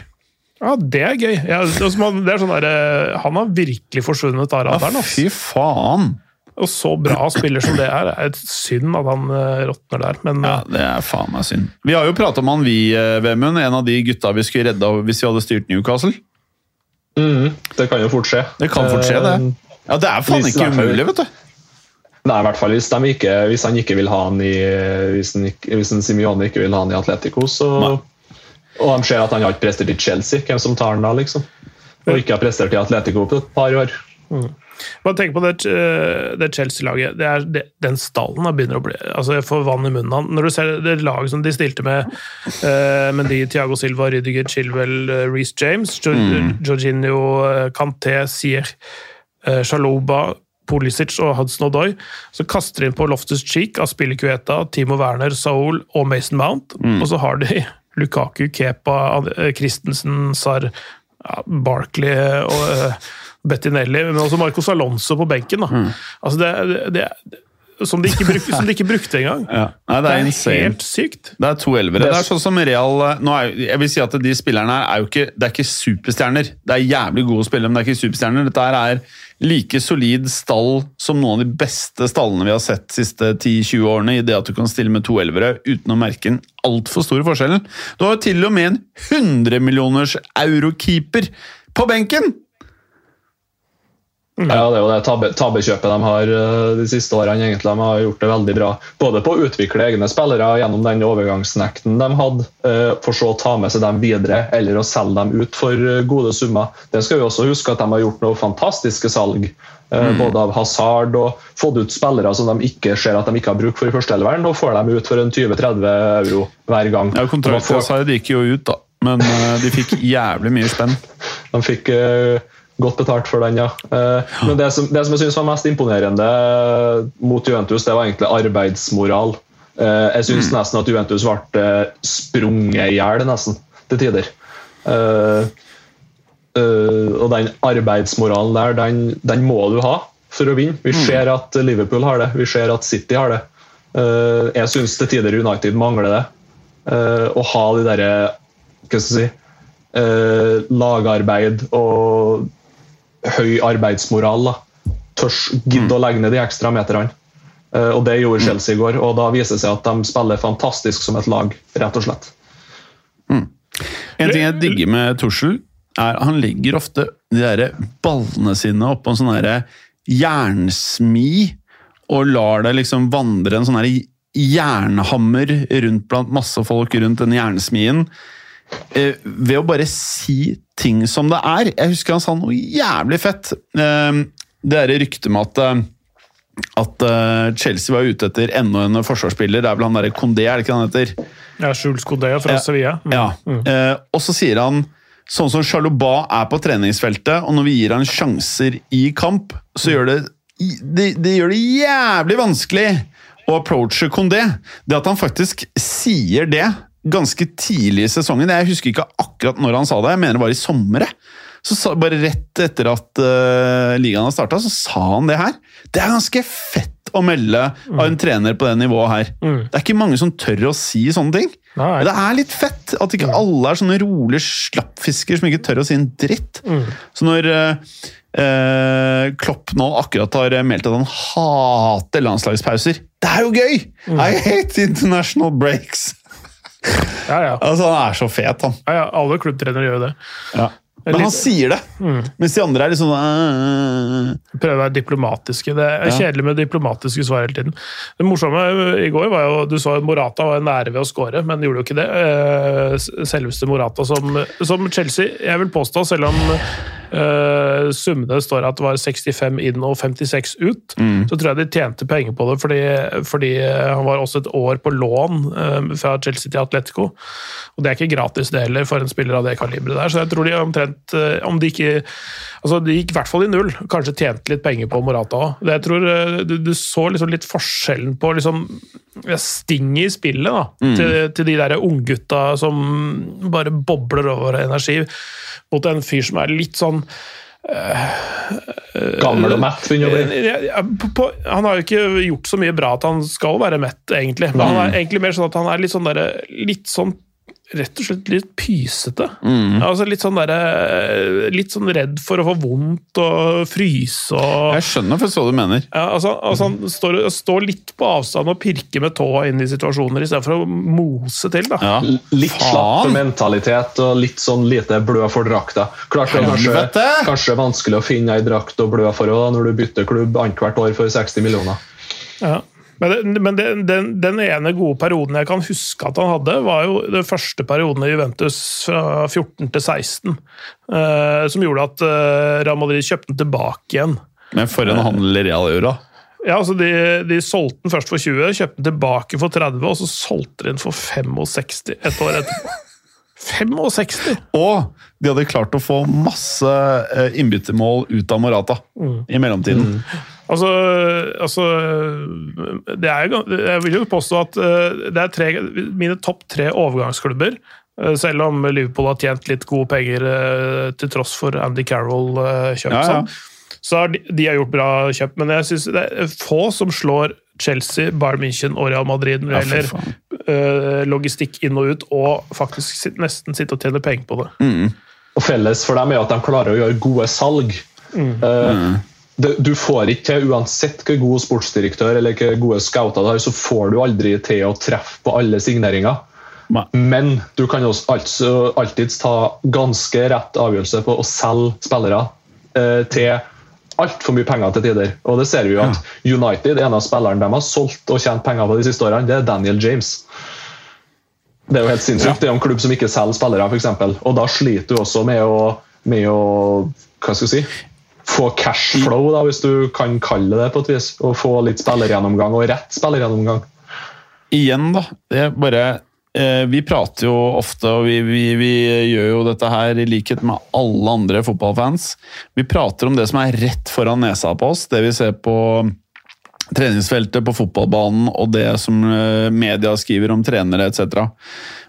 D: ja, det er gøy. Ja, det er sånn der, eh, han har virkelig forsvunnet av radaren. Ja,
B: fy faen!
D: Og så bra spiller som det er. Det er et synd at han eh, råtner der, men
B: Ja,
D: eh,
B: Det er faen meg synd. Vi har jo prata om han vi, eh, Vemund. En av de gutta vi skulle redda hvis vi hadde styrt Newcastle.
C: Mhm, det kan jo fort skje.
B: Det kan fort skje, det. Ja, Det er faen ikke umulig, vet du.
C: Nei, i hvert fall hvis, ikke, hvis han ikke vil ha han i Hvis, han hvis han Simione ikke vil ha han i Atletico, så Og de ser at han har ikke prestert i Chelsea, hvem som tar han da, liksom? Og ikke har prestert i Atletico på et par år.
D: Bare tenk på det, eh, det Chelsea-laget. Det Den stallen begynner å bli altså Jeg får vann i munnen. av. Når du ser det laget som de stilte med uh, Mendy, Thiago Silva, Rydiger, Chilwell, uh, Reece James, jo, Jorginho, uh, Kanté, Sier, uh, Shaloba, Pulisic og Hudson Odoi, så kaster de inn på Loftus Cheek, Aspilicueta, Timo Werner, Saul og Mason Mount. Og så har de Lukaku, Kepa, eh, Christensen, Sar, ja, Barkley og Bettinelli, men også Marcos Alonso på benken. Da. Altså det, det, det, som, de ikke bruk, som de ikke brukte engang.
B: Ja. Nei, det er insane.
D: helt sykt.
B: Det er to elvere. Det er sånn som Real nå er, Jeg vil si at de spillerne her er jo ikke Det er ikke superstjerner. Det er jævlig gode spillere, men det er ikke superstjerner. Dette er like solid stall som noen av de beste stallene vi har sett de siste 10-20 årene, i det at du kan stille med to elvere uten å merke en altfor stor forskjellen. Du har jo til og med en 100 millioners eurokeeper på benken!
C: Ja, det er jo det tabbe, tabbekjøpet de har eh, de siste årene. egentlig. De har gjort det veldig bra. Både på å utvikle egne spillere gjennom den overgangsnekten de hadde, eh, for så å ta med seg dem videre eller å selge dem ut for eh, gode summer. Det skal vi også huske at de har gjort noe fantastiske salg. Både av Hazard og fått ut spillere som de ikke ser at de ikke har bruk for i førsteelveren, og får dem ut for en 20-30 euro hver gang.
B: Ja, Kontrakten de gikk jo ut, da, men de fikk jævlig mye spenn.
C: De fikk Godt betalt for den, ja. Men det som, det som jeg synes var mest imponerende mot Juventus, det var egentlig arbeidsmoral. Jeg syns mm. nesten at Juventus ble sprunget i hjel, nesten, til tider. Og den arbeidsmoralen der, den, den, må du ha for å vinne. Vi ser at Liverpool har det, vi ser at City har det. Jeg syns til tider United mangler det. Å ha de derre Hva skal jeg si lagarbeid og høy arbeidsmoral. da. Tørs gidde å legge ned de ekstra meterne. Uh, og Det gjorde Chelsea i går, og da viser det seg at de spiller fantastisk som et lag. rett og slett.
B: Mm. En ting jeg digger med Tussel, er han legger ofte de der ballene sine oppå en sånn jernsmi, og lar det liksom vandre en sånn jernhammer rundt blant masse folk rundt den jernsmien. Eh, ved å bare si ting som det er. Jeg husker han sa noe jævlig fett. Eh, det er ryktet med at, at at Chelsea var ute etter enda en forsvarsspiller. Det er vel han derre Condé, er det ikke han heter?
D: Ja, Jules Condé fra Sevilla.
B: Mm. Ja. Mm. Og så sier han sånn som Charlobat er på treningsfeltet, og når vi gir han sjanser i kamp, så gjør det det, det gjør det jævlig vanskelig å approache Condé. Det at han faktisk sier det ganske tidlig i sesongen. Jeg husker ikke akkurat når han sa det, jeg mener det var i sommer. Så Bare rett etter at uh, ligaen har starta, så sa han det her. Det er ganske fett å melde mm. av en trener på det nivået her. Mm. Det er ikke mange som tør å si sånne ting. Nei. Det er litt fett at ikke alle er sånne rolige slappfisker som ikke tør å si en dritt. Mm. Så når uh, uh, Klopp nå akkurat har meldt at han hater landslagspauser Det er jo gøy! Mm. I hate international breaks!
D: Ja, ja.
B: Altså, han er så fet, han.
D: Ja, ja. Alle klubbtrenere gjør jo det.
B: Ja. Men han sier det, mm. mens de andre er litt sånn.
D: Prøver å være diplomatiske. Det er kjedelig med diplomatiske svar hele tiden. Det morsomme i går var jo Du så Morata var nære ved å skåre, men gjorde jo ikke det. Eh, selveste Morata som, som Chelsea Jeg vil påstå, selv om Uh, summene står at det var 65 inn og 56 ut. Mm. Så tror jeg de tjente penger på det, fordi, fordi han var også et år på lån uh, fra Chelsea til Atletico. Og det er ikke gratis det heller for en spiller av det kaliberet der. Så jeg tror de omtrent uh, Om de ikke Altså, de gikk i hvert fall i null. Kanskje tjente litt penger på Morata òg. Du, du, så liksom litt forskjellen på liksom stinget i spillet da, mm. til, til, de der unggutta som bare bobler over energi mot en fyr som er litt sånn
C: uh, Gammel og mett, begynner
D: å Han har jo ikke gjort så mye bra at han skal være mett, egentlig. Men han er egentlig mer sånn at han er litt sånn, der, litt sånn rett og slett litt pysete. Mm. Altså litt sånn der, Litt sånn redd for å få vondt og fryse og
B: Jeg skjønner for hva du mener.
D: Ja, altså, altså Han står, står, litt på avstand og pirker med tåa inn i situasjoner istedenfor å mose til. da. Ja.
C: Litt slapp mentalitet og litt sånn lite blø for drakta. Klart det er kanskje, kanskje vanskelig å finne ei drakt å blø for når du bytter klubb annethvert år for 60 millioner.
D: Ja. Men, det, men det, den, den, ene gode perioden jeg kan huske at han hadde, var jo den første perioden i Juventus fra 14 til 16. Eh, som gjorde at eh, Real Madrid kjøpte den tilbake igjen.
B: Men for en handel Real gjorde, da.
D: Ja, altså de, de, solgte den først for 20, kjøpte den tilbake for 30, og så solgte de den for 65 et år etterpå. 65!
B: Og de hadde klart å få masse eh, innbyttermål ut av Morata mm. i mellomtiden. Mm.
D: Altså, altså det er, Jeg vil jo påstå at eh, det er tre, mine topp tre overgangsklubber. Eh, selv om Liverpool har tjent litt gode penger til tross for Andy Carroll-kjøp. Ja, ja. Så har de, de, har gjort bra kjøp, men jeg synes det er få som slår Chelsea, Bayern München og Real Madrid når det gjelder logistikk inn og ut, og faktisk nesten sitte og tjene penger på det.
C: Mm. Og Felles for dem er at de klarer å gjøre gode salg. Mm. Uh, det, du får ikke til, uansett hvor god sportsdirektør eller hvor gode scouter du har, så får du aldri til å treffe på alle signeringer. Men du kan også altså alltids ta ganske rett avgjørelse på å selge spillere eh, til altfor mye penger til tider. Og det ser vi jo at United, en av spillerne de har solgt og tjent penger på de siste årene, det er Daniel James. Det er jo helt sinnssykt. Det er en klubb som ikke selger spillere, f.eks. Og da sliter du også med å, med å hva skal jeg si, få cash flow, da, hvis du kan kalle det på et vis. Og få litt spillergjennomgang, og rett spillergjennomgang.
B: Igjen, da. Det er bare Eh, vi prater jo ofte, og vi, vi, vi, gjør jo dette her i likhet med alle andre fotballfans. Vi prater om det som er rett foran nesa på oss, det vi ser på treningsfeltet, på fotballbanen og det som eh, media skriver om trenere etc.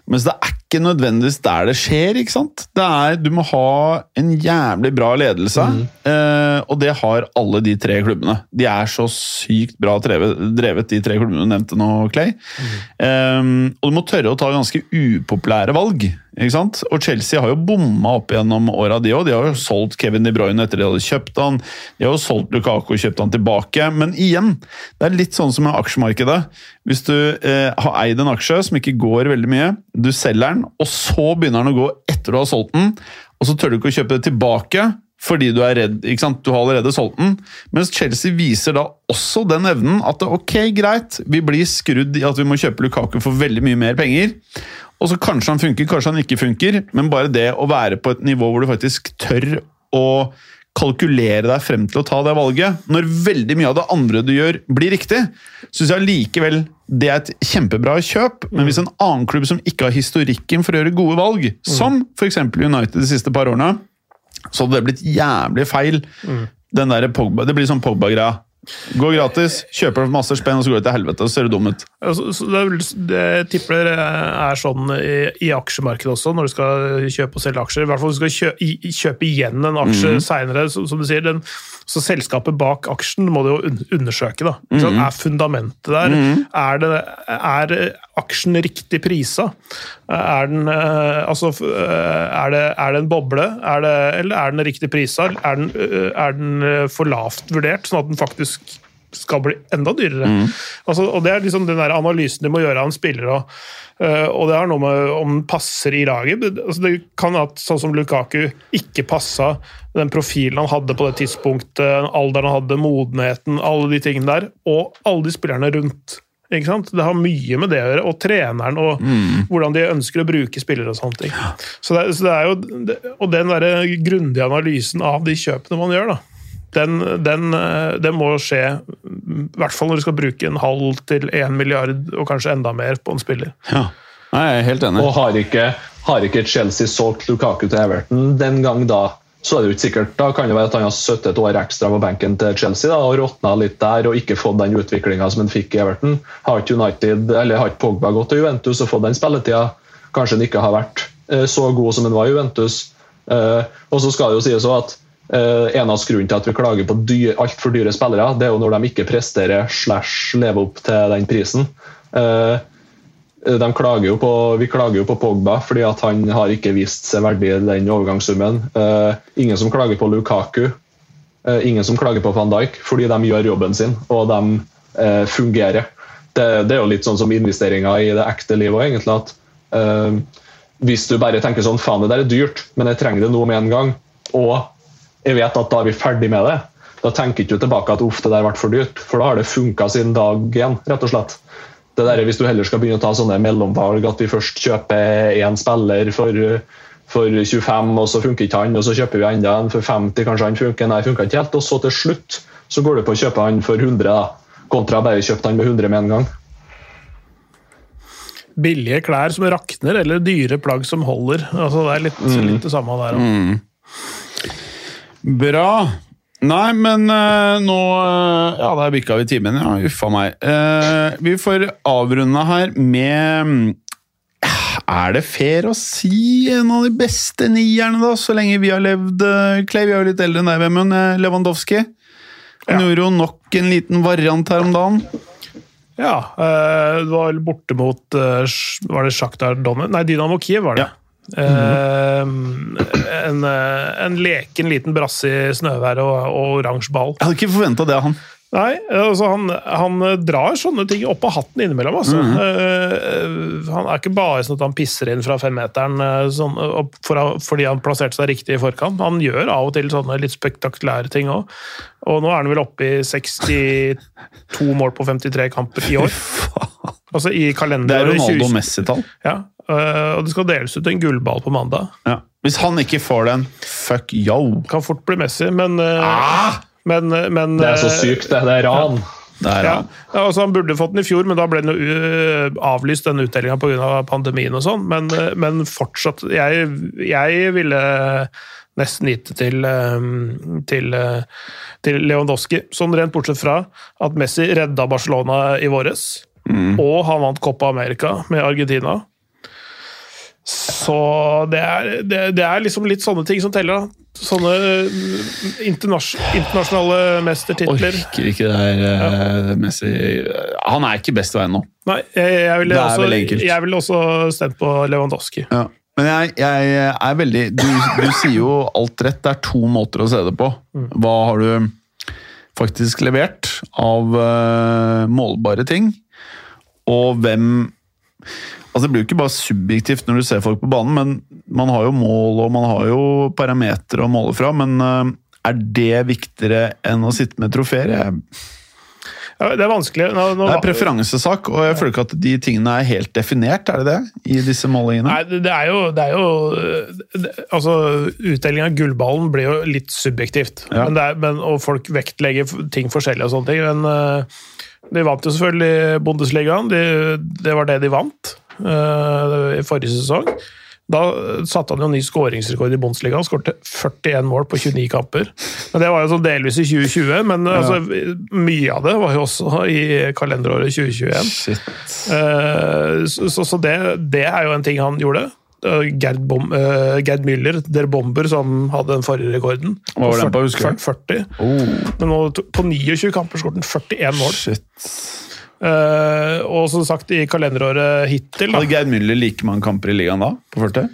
B: Mens det er ikke nødvendigvis der det skjer. ikke sant? Det er, Du må ha en jævlig bra ledelse, mm. eh, og det har alle de tre klubbene. De er så sykt bra drevet, drevet de tre klubbene du nevnte nå, Clay. Mm. Eh, og du må tørre å ta ganske upopulære valg. ikke sant? Og Chelsea har jo bomma opp gjennom åra, de òg. De har jo solgt Kevin De Bruyne etter de hadde kjøpt han. De har jo solgt Lukaku og kjøpt han tilbake. Men igjen, det er litt sånn som med aksjemarkedet. Hvis du eh, har eid en aksje som ikke går veldig mye, du selger den, og så begynner den å gå etter du har solgt den, og så tør du ikke å kjøpe det tilbake fordi du er redd, ikke sant? du har allerede solgt den. Mens Chelsea viser da også den evnen at ok, greit, vi blir skrudd i at vi må kjøpe Lukaku for veldig mye mer penger. Og så kanskje han funker, kanskje han ikke funker, men bare det å være på et nivå hvor du faktisk tør å kalkulere deg frem til å ta det valget, når veldig mye av det andre du gjør, blir riktig, syns jeg likevel det er et kjempebra kjøp. Men hvis en annen klubb som ikke har historikken for å gjøre gode valg, som f.eks. United de siste par årene, så hadde det blitt jævlig feil. Mm. Den der Pogba, Det blir sånn Pogba-greia. Går gratis, kjøper for masse spenn, og så går det til helvete. så ser du dum ut.
D: Altså, det, det tipper det er sånn i, i, aksjemarkedet også, når du skal kjøpe og selge aksjer. I hvert fall hvis du skal kjøpe, kjøpe igjen en aksje mm. seinere. Som, du sier, den, så selskapet bak aksjen må du jo undersøke. da. Mm. Er fundamentet der? Mm. Er, det, er, aksjen riktig prisa? Er, den, eh, altså, eh, er, det, er det en boble, det, eller er den riktig prisa? Er den, eh, er den for lavt vurdert, sånn at den faktisk skal bli enda dyrere? Mm. Altså, og Det er liksom den der analysen du må gjøre av en spiller. og og det har noe med om den passer i laget. Altså, det kan at sånn som Lukaku ikke passa den profilen han hadde på det tidspunktet, alderen han hadde, modenheten, alle de tingene der, og alle de spillerne rundt. Ikke sant? Det har mye med det å gjøre, og treneren og mm. hvordan de ønsker å bruke spillere. Og sånne ting. Så det, så det er jo, og den der grundige analysen av de kjøpene man gjør, da, den, den, eh, den, må skje, i hvert fall når du skal bruke en halv til én milliard, og kanskje enda mer, på en spiller.
B: Ja, jeg er helt enig.
C: Og har ikke, har ikke Chelsea solgt Lukaku til Everton den gang da, så er det jo ikke sikkert. Da kan det være at han har sittet et år ekstra på benken til Chelsea da, og råtna litt der og ikke fått den utviklinga som han fikk i Everton. Har ikke United, eller har ikke Pogba gått til Juventus og fått den spilletida? Kanskje han ikke har vært eh, så god som han var i Juventus. Eh, og så skal det jo sies at Uh, en av grunnene til at vi klager på altfor dyre spillere, det er jo når de ikke presterer slash lever opp til den prisen. Uh, klager på, vi klager jo på Pogba fordi at han har ikke vist seg verdig den overgangssummen. Uh, ingen som klager på Lukaku. ingen som klager på van Dijk fordi de gjør jobben sin og de fungerer. Det, det, er jo litt sånn som investeringer i det ekte livet egentlig. at Hvis du bare tenker sånn faen det der er dyrt, men jeg trenger det nå med en gang, og jeg vet at da er vi ferdig med det, da tenker ikke tilbake at uff, det der ble for dyrt, for da har det funka siden dag én, rett og slett. Det der, hvis du heller skal begynne å ta sånne mellomvalg, at vi først kjøper én spiller for, for 25, og så funker ikke han, og så kjøper vi enda en for 50, kanskje han funker, nei, funker ikke helt, og så til slutt så går du på å kjøpe han for 100, da, kontra bare kjøpt han med 100 med en gang.
D: Billige klær som rakner, eller dyre plagg som holder. Altså, det er litt, litt det samme der. også.
B: Bra. Nei, men uh, nå uh, Ja, der bikka vi timen, ja. Uffa meg. Uh, vi får avrunde her med mm, Er det fair å si en av de beste nierne, da, så lenge vi har levd? Clay, vi er jo litt eldre enn deg, Vemund. Lewandowski. Han
D: Ja.
B: gjorde jo nok en liten variant her om dagen.
D: Ja, det var vel borte mot Var det Sjaktar Donetsk? Nei, Dynamo Kiev var det. Eh, en, Uh, en leken liten brasse i snøvær og, og oransje ball.
B: Jeg hadde ikke forventa det av han.
D: Nei, altså han, han drar sånne ting opp av hatten innimellom. Altså. Eh, han er ikke bare sånn at han pisser inn fra femmeteren uh, sånn, for, fordi han plasserte seg riktig i forkant. Han gjør av og til sånne litt spektakulære ting òg. Og nå er han vel oppe i 62 mål på 53 kamper i år. Altså i
B: Det er Ronaldo Messi-tall.
D: Ja, eh, og det skal deles ut en gullball på mandag.
B: Ja. Hvis han ikke får den, fuck yo!
D: Kan fort bli Messi, men, eh,
B: Ah!
D: men, men
C: Det er så
D: eh,
C: sykt, det. Det er ran.
B: Der,
D: Ja,
B: ja.
D: ja, altså Han burde fått den i fjor, men da ble den jo avlyst, den utdelinga pga. pandemien og sånn. Men, men fortsatt jeg, jeg ville nesten gitt det til, til, til Lewandowski. Sånn rent bortsett fra at Messi redda Barcelona i våres. Og han vant Copa America med Argentina. Så det er, det, det er liksom litt sånne ting som teller. da. Sånne uh, internas internasjonale mestertitler.
B: Orker ikke det her ja. Messi Han er ikke best i veien nå.
D: Nei, jeg, jeg ville også, ville også stemt på Lewandowski.
B: Ja. Men jeg, jeg er veldig du, du sier jo alt rett. Det er to måter å se det på. Hva har du faktisk levert av eh, målbare ting? Og hvem Altså Det blir jo ikke bare subjektivt når du ser folk på banen, men man har jo mål og man har jo parametere å måle fra. Men eh, er det viktigere enn å sitte med trofeer?
D: Ja, det er vanskelig. Nå, nå,
B: Det er preferansesak, og jeg føler ikke at de tingene er helt definert. Er det det? I disse målingene?
D: Nei, det er jo, det er jo det, Altså, Utdeling av gullballen blir jo litt subjektivt.
B: Ja.
D: Men det er, men, og folk vektlegger ting forskjellig og sånne ting. Men eh, de vant jo selvfølgelig Bundesligaen. De, det var det de vant uh, i forrige sesong. Da satte han jo ny skåringsrekord i Bundesligaen. skårte 41 mål på 29 kamper. Men Det var jo sånn delvis i 2020, men altså, mye av det var jo også i kalenderåret 2021.
B: Shit.
D: Eh, Så, så, så det, det er jo en ting han gjorde. Eh, Gerd, Bom, eh, Gerd Müller, Der Bomber, som hadde den forrige rekorden.
B: Hva var den på, husker du?
D: 40.
B: Oh,
D: Men nå, på 29 kamper skåret han 41 mål.
B: shit.
D: Uh, og som sagt, i kalenderåret hittil da,
B: Hadde Geir Müller like mange kamper i ligaen da? På 40?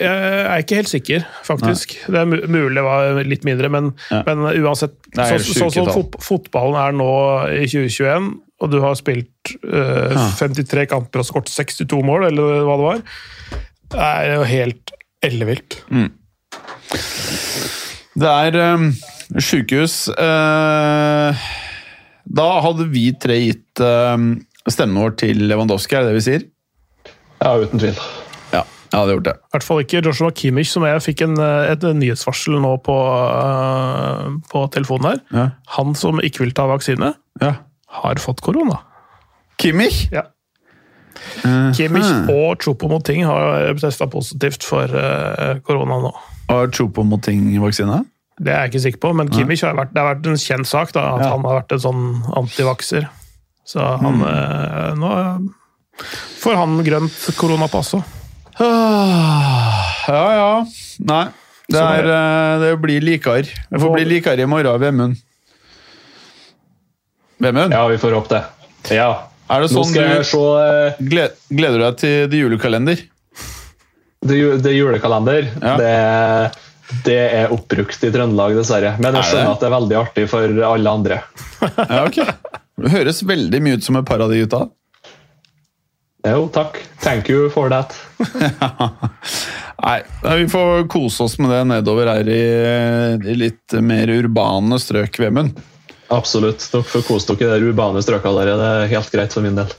D: Jeg er ikke helt sikker, faktisk. Det er mulig det var litt mindre, men,
B: Ja.
D: men uansett
B: Sånn som
D: så-
B: så,
D: Sånn fot, fotballen er nå i 2021, og du har spilt eh, 53 kamper og skåret 62 mål, eller hva det var, det er jo helt ellevilt.
B: Det er um, sjukehus. uh, da hadde vi tre gitt um, stemmen vår til Lewandowski, er det det vi sier?
C: Ja, uten tvil.
B: Ja, jeg hadde gjort det.
D: I hvert fall ikke Joshua Kimmich, som jeg fikk en, eh, et nyhetsvarsel nå på, uh, på telefonen her.
B: Ja.
D: Han som ikke vil ta vaksine,
B: ja.
D: har fått korona.
B: Kimmich?
D: Ja. Kimmich og Choupo-Moting har testa positivt for eh, korona nå.
B: Har Chopo-Moting-vaksine?
D: Det er jeg ikke sikker på, men Kimmich har vært, det har vært en kjent sak da, at
B: Ja.
D: han har vært en sånn antivakser. Så han eh, Nå får han grønt koronapass òg.
B: Ah, Ja, ja. Nei. Det,
D: er
B: eh, det blir likere. Det får bli likere i morgen, Vemund. Vemund,
C: Ja, vi får håpe det. Ja.
B: Er det sånn du
C: se eh,
B: gleder du deg til det julekalender?
C: det, the julekalender.
B: Ja.
C: Det, det er oppbrukt i Trøndelag, dessverre. Men jeg skjønner at det er veldig artig for alle andre.
B: Ja, ok. Det høres veldig mye ut som et par av de gutta.
C: Jo, takk. Thank you for that.
B: Nei, vi får kose oss med det nedover her i i litt mer urbane strøk, Vemund.
C: Absolutt. Dere får kose dere i de urbane strøkene der. Det er helt greit for min del.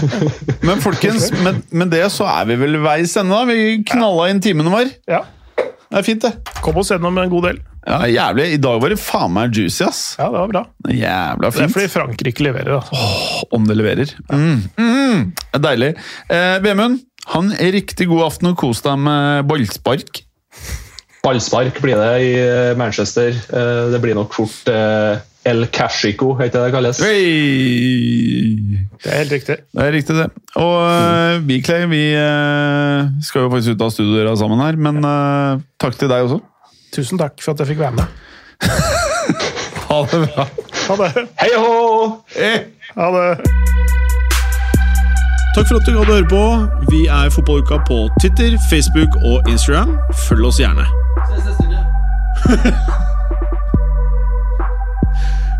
B: Men folkens, med, med det så er vi vel veis ende. Vi knalla inn timene vår.
D: Ja.
B: Det er fint, det.
D: Kom oss gjennom en god del.
B: Ja, jævlig. I dag var det faen meg juicy, ass.
D: Ja, det var bra.
B: Jævla fint.
D: Det er fordi Frankrike leverer. Da.
B: Om det leverer. Mm. Mm. Er deilig. Eh, Vemund, ha en riktig god aften og kos deg med ballspark.
C: Ballspark blir det i Manchester. Eh, Det blir nok fort eh, El Cashico, heter det det kalles?
B: Hey!
D: Det er helt riktig.
B: Det er riktig, det. Og uh, vi, Clay, vi uh, skal jo faktisk ut av studiodøra sammen her, men uh, takk til deg også.
D: Tusen takk for at jeg fikk være med.
B: Ha det bra.
D: Ha det.
C: Hei hå!
B: Hey.
D: Ha det.
A: Takk for at du gadd å høre på. Vi er Fotballuka på Twitter, Facebook og Instagram. Følg oss gjerne.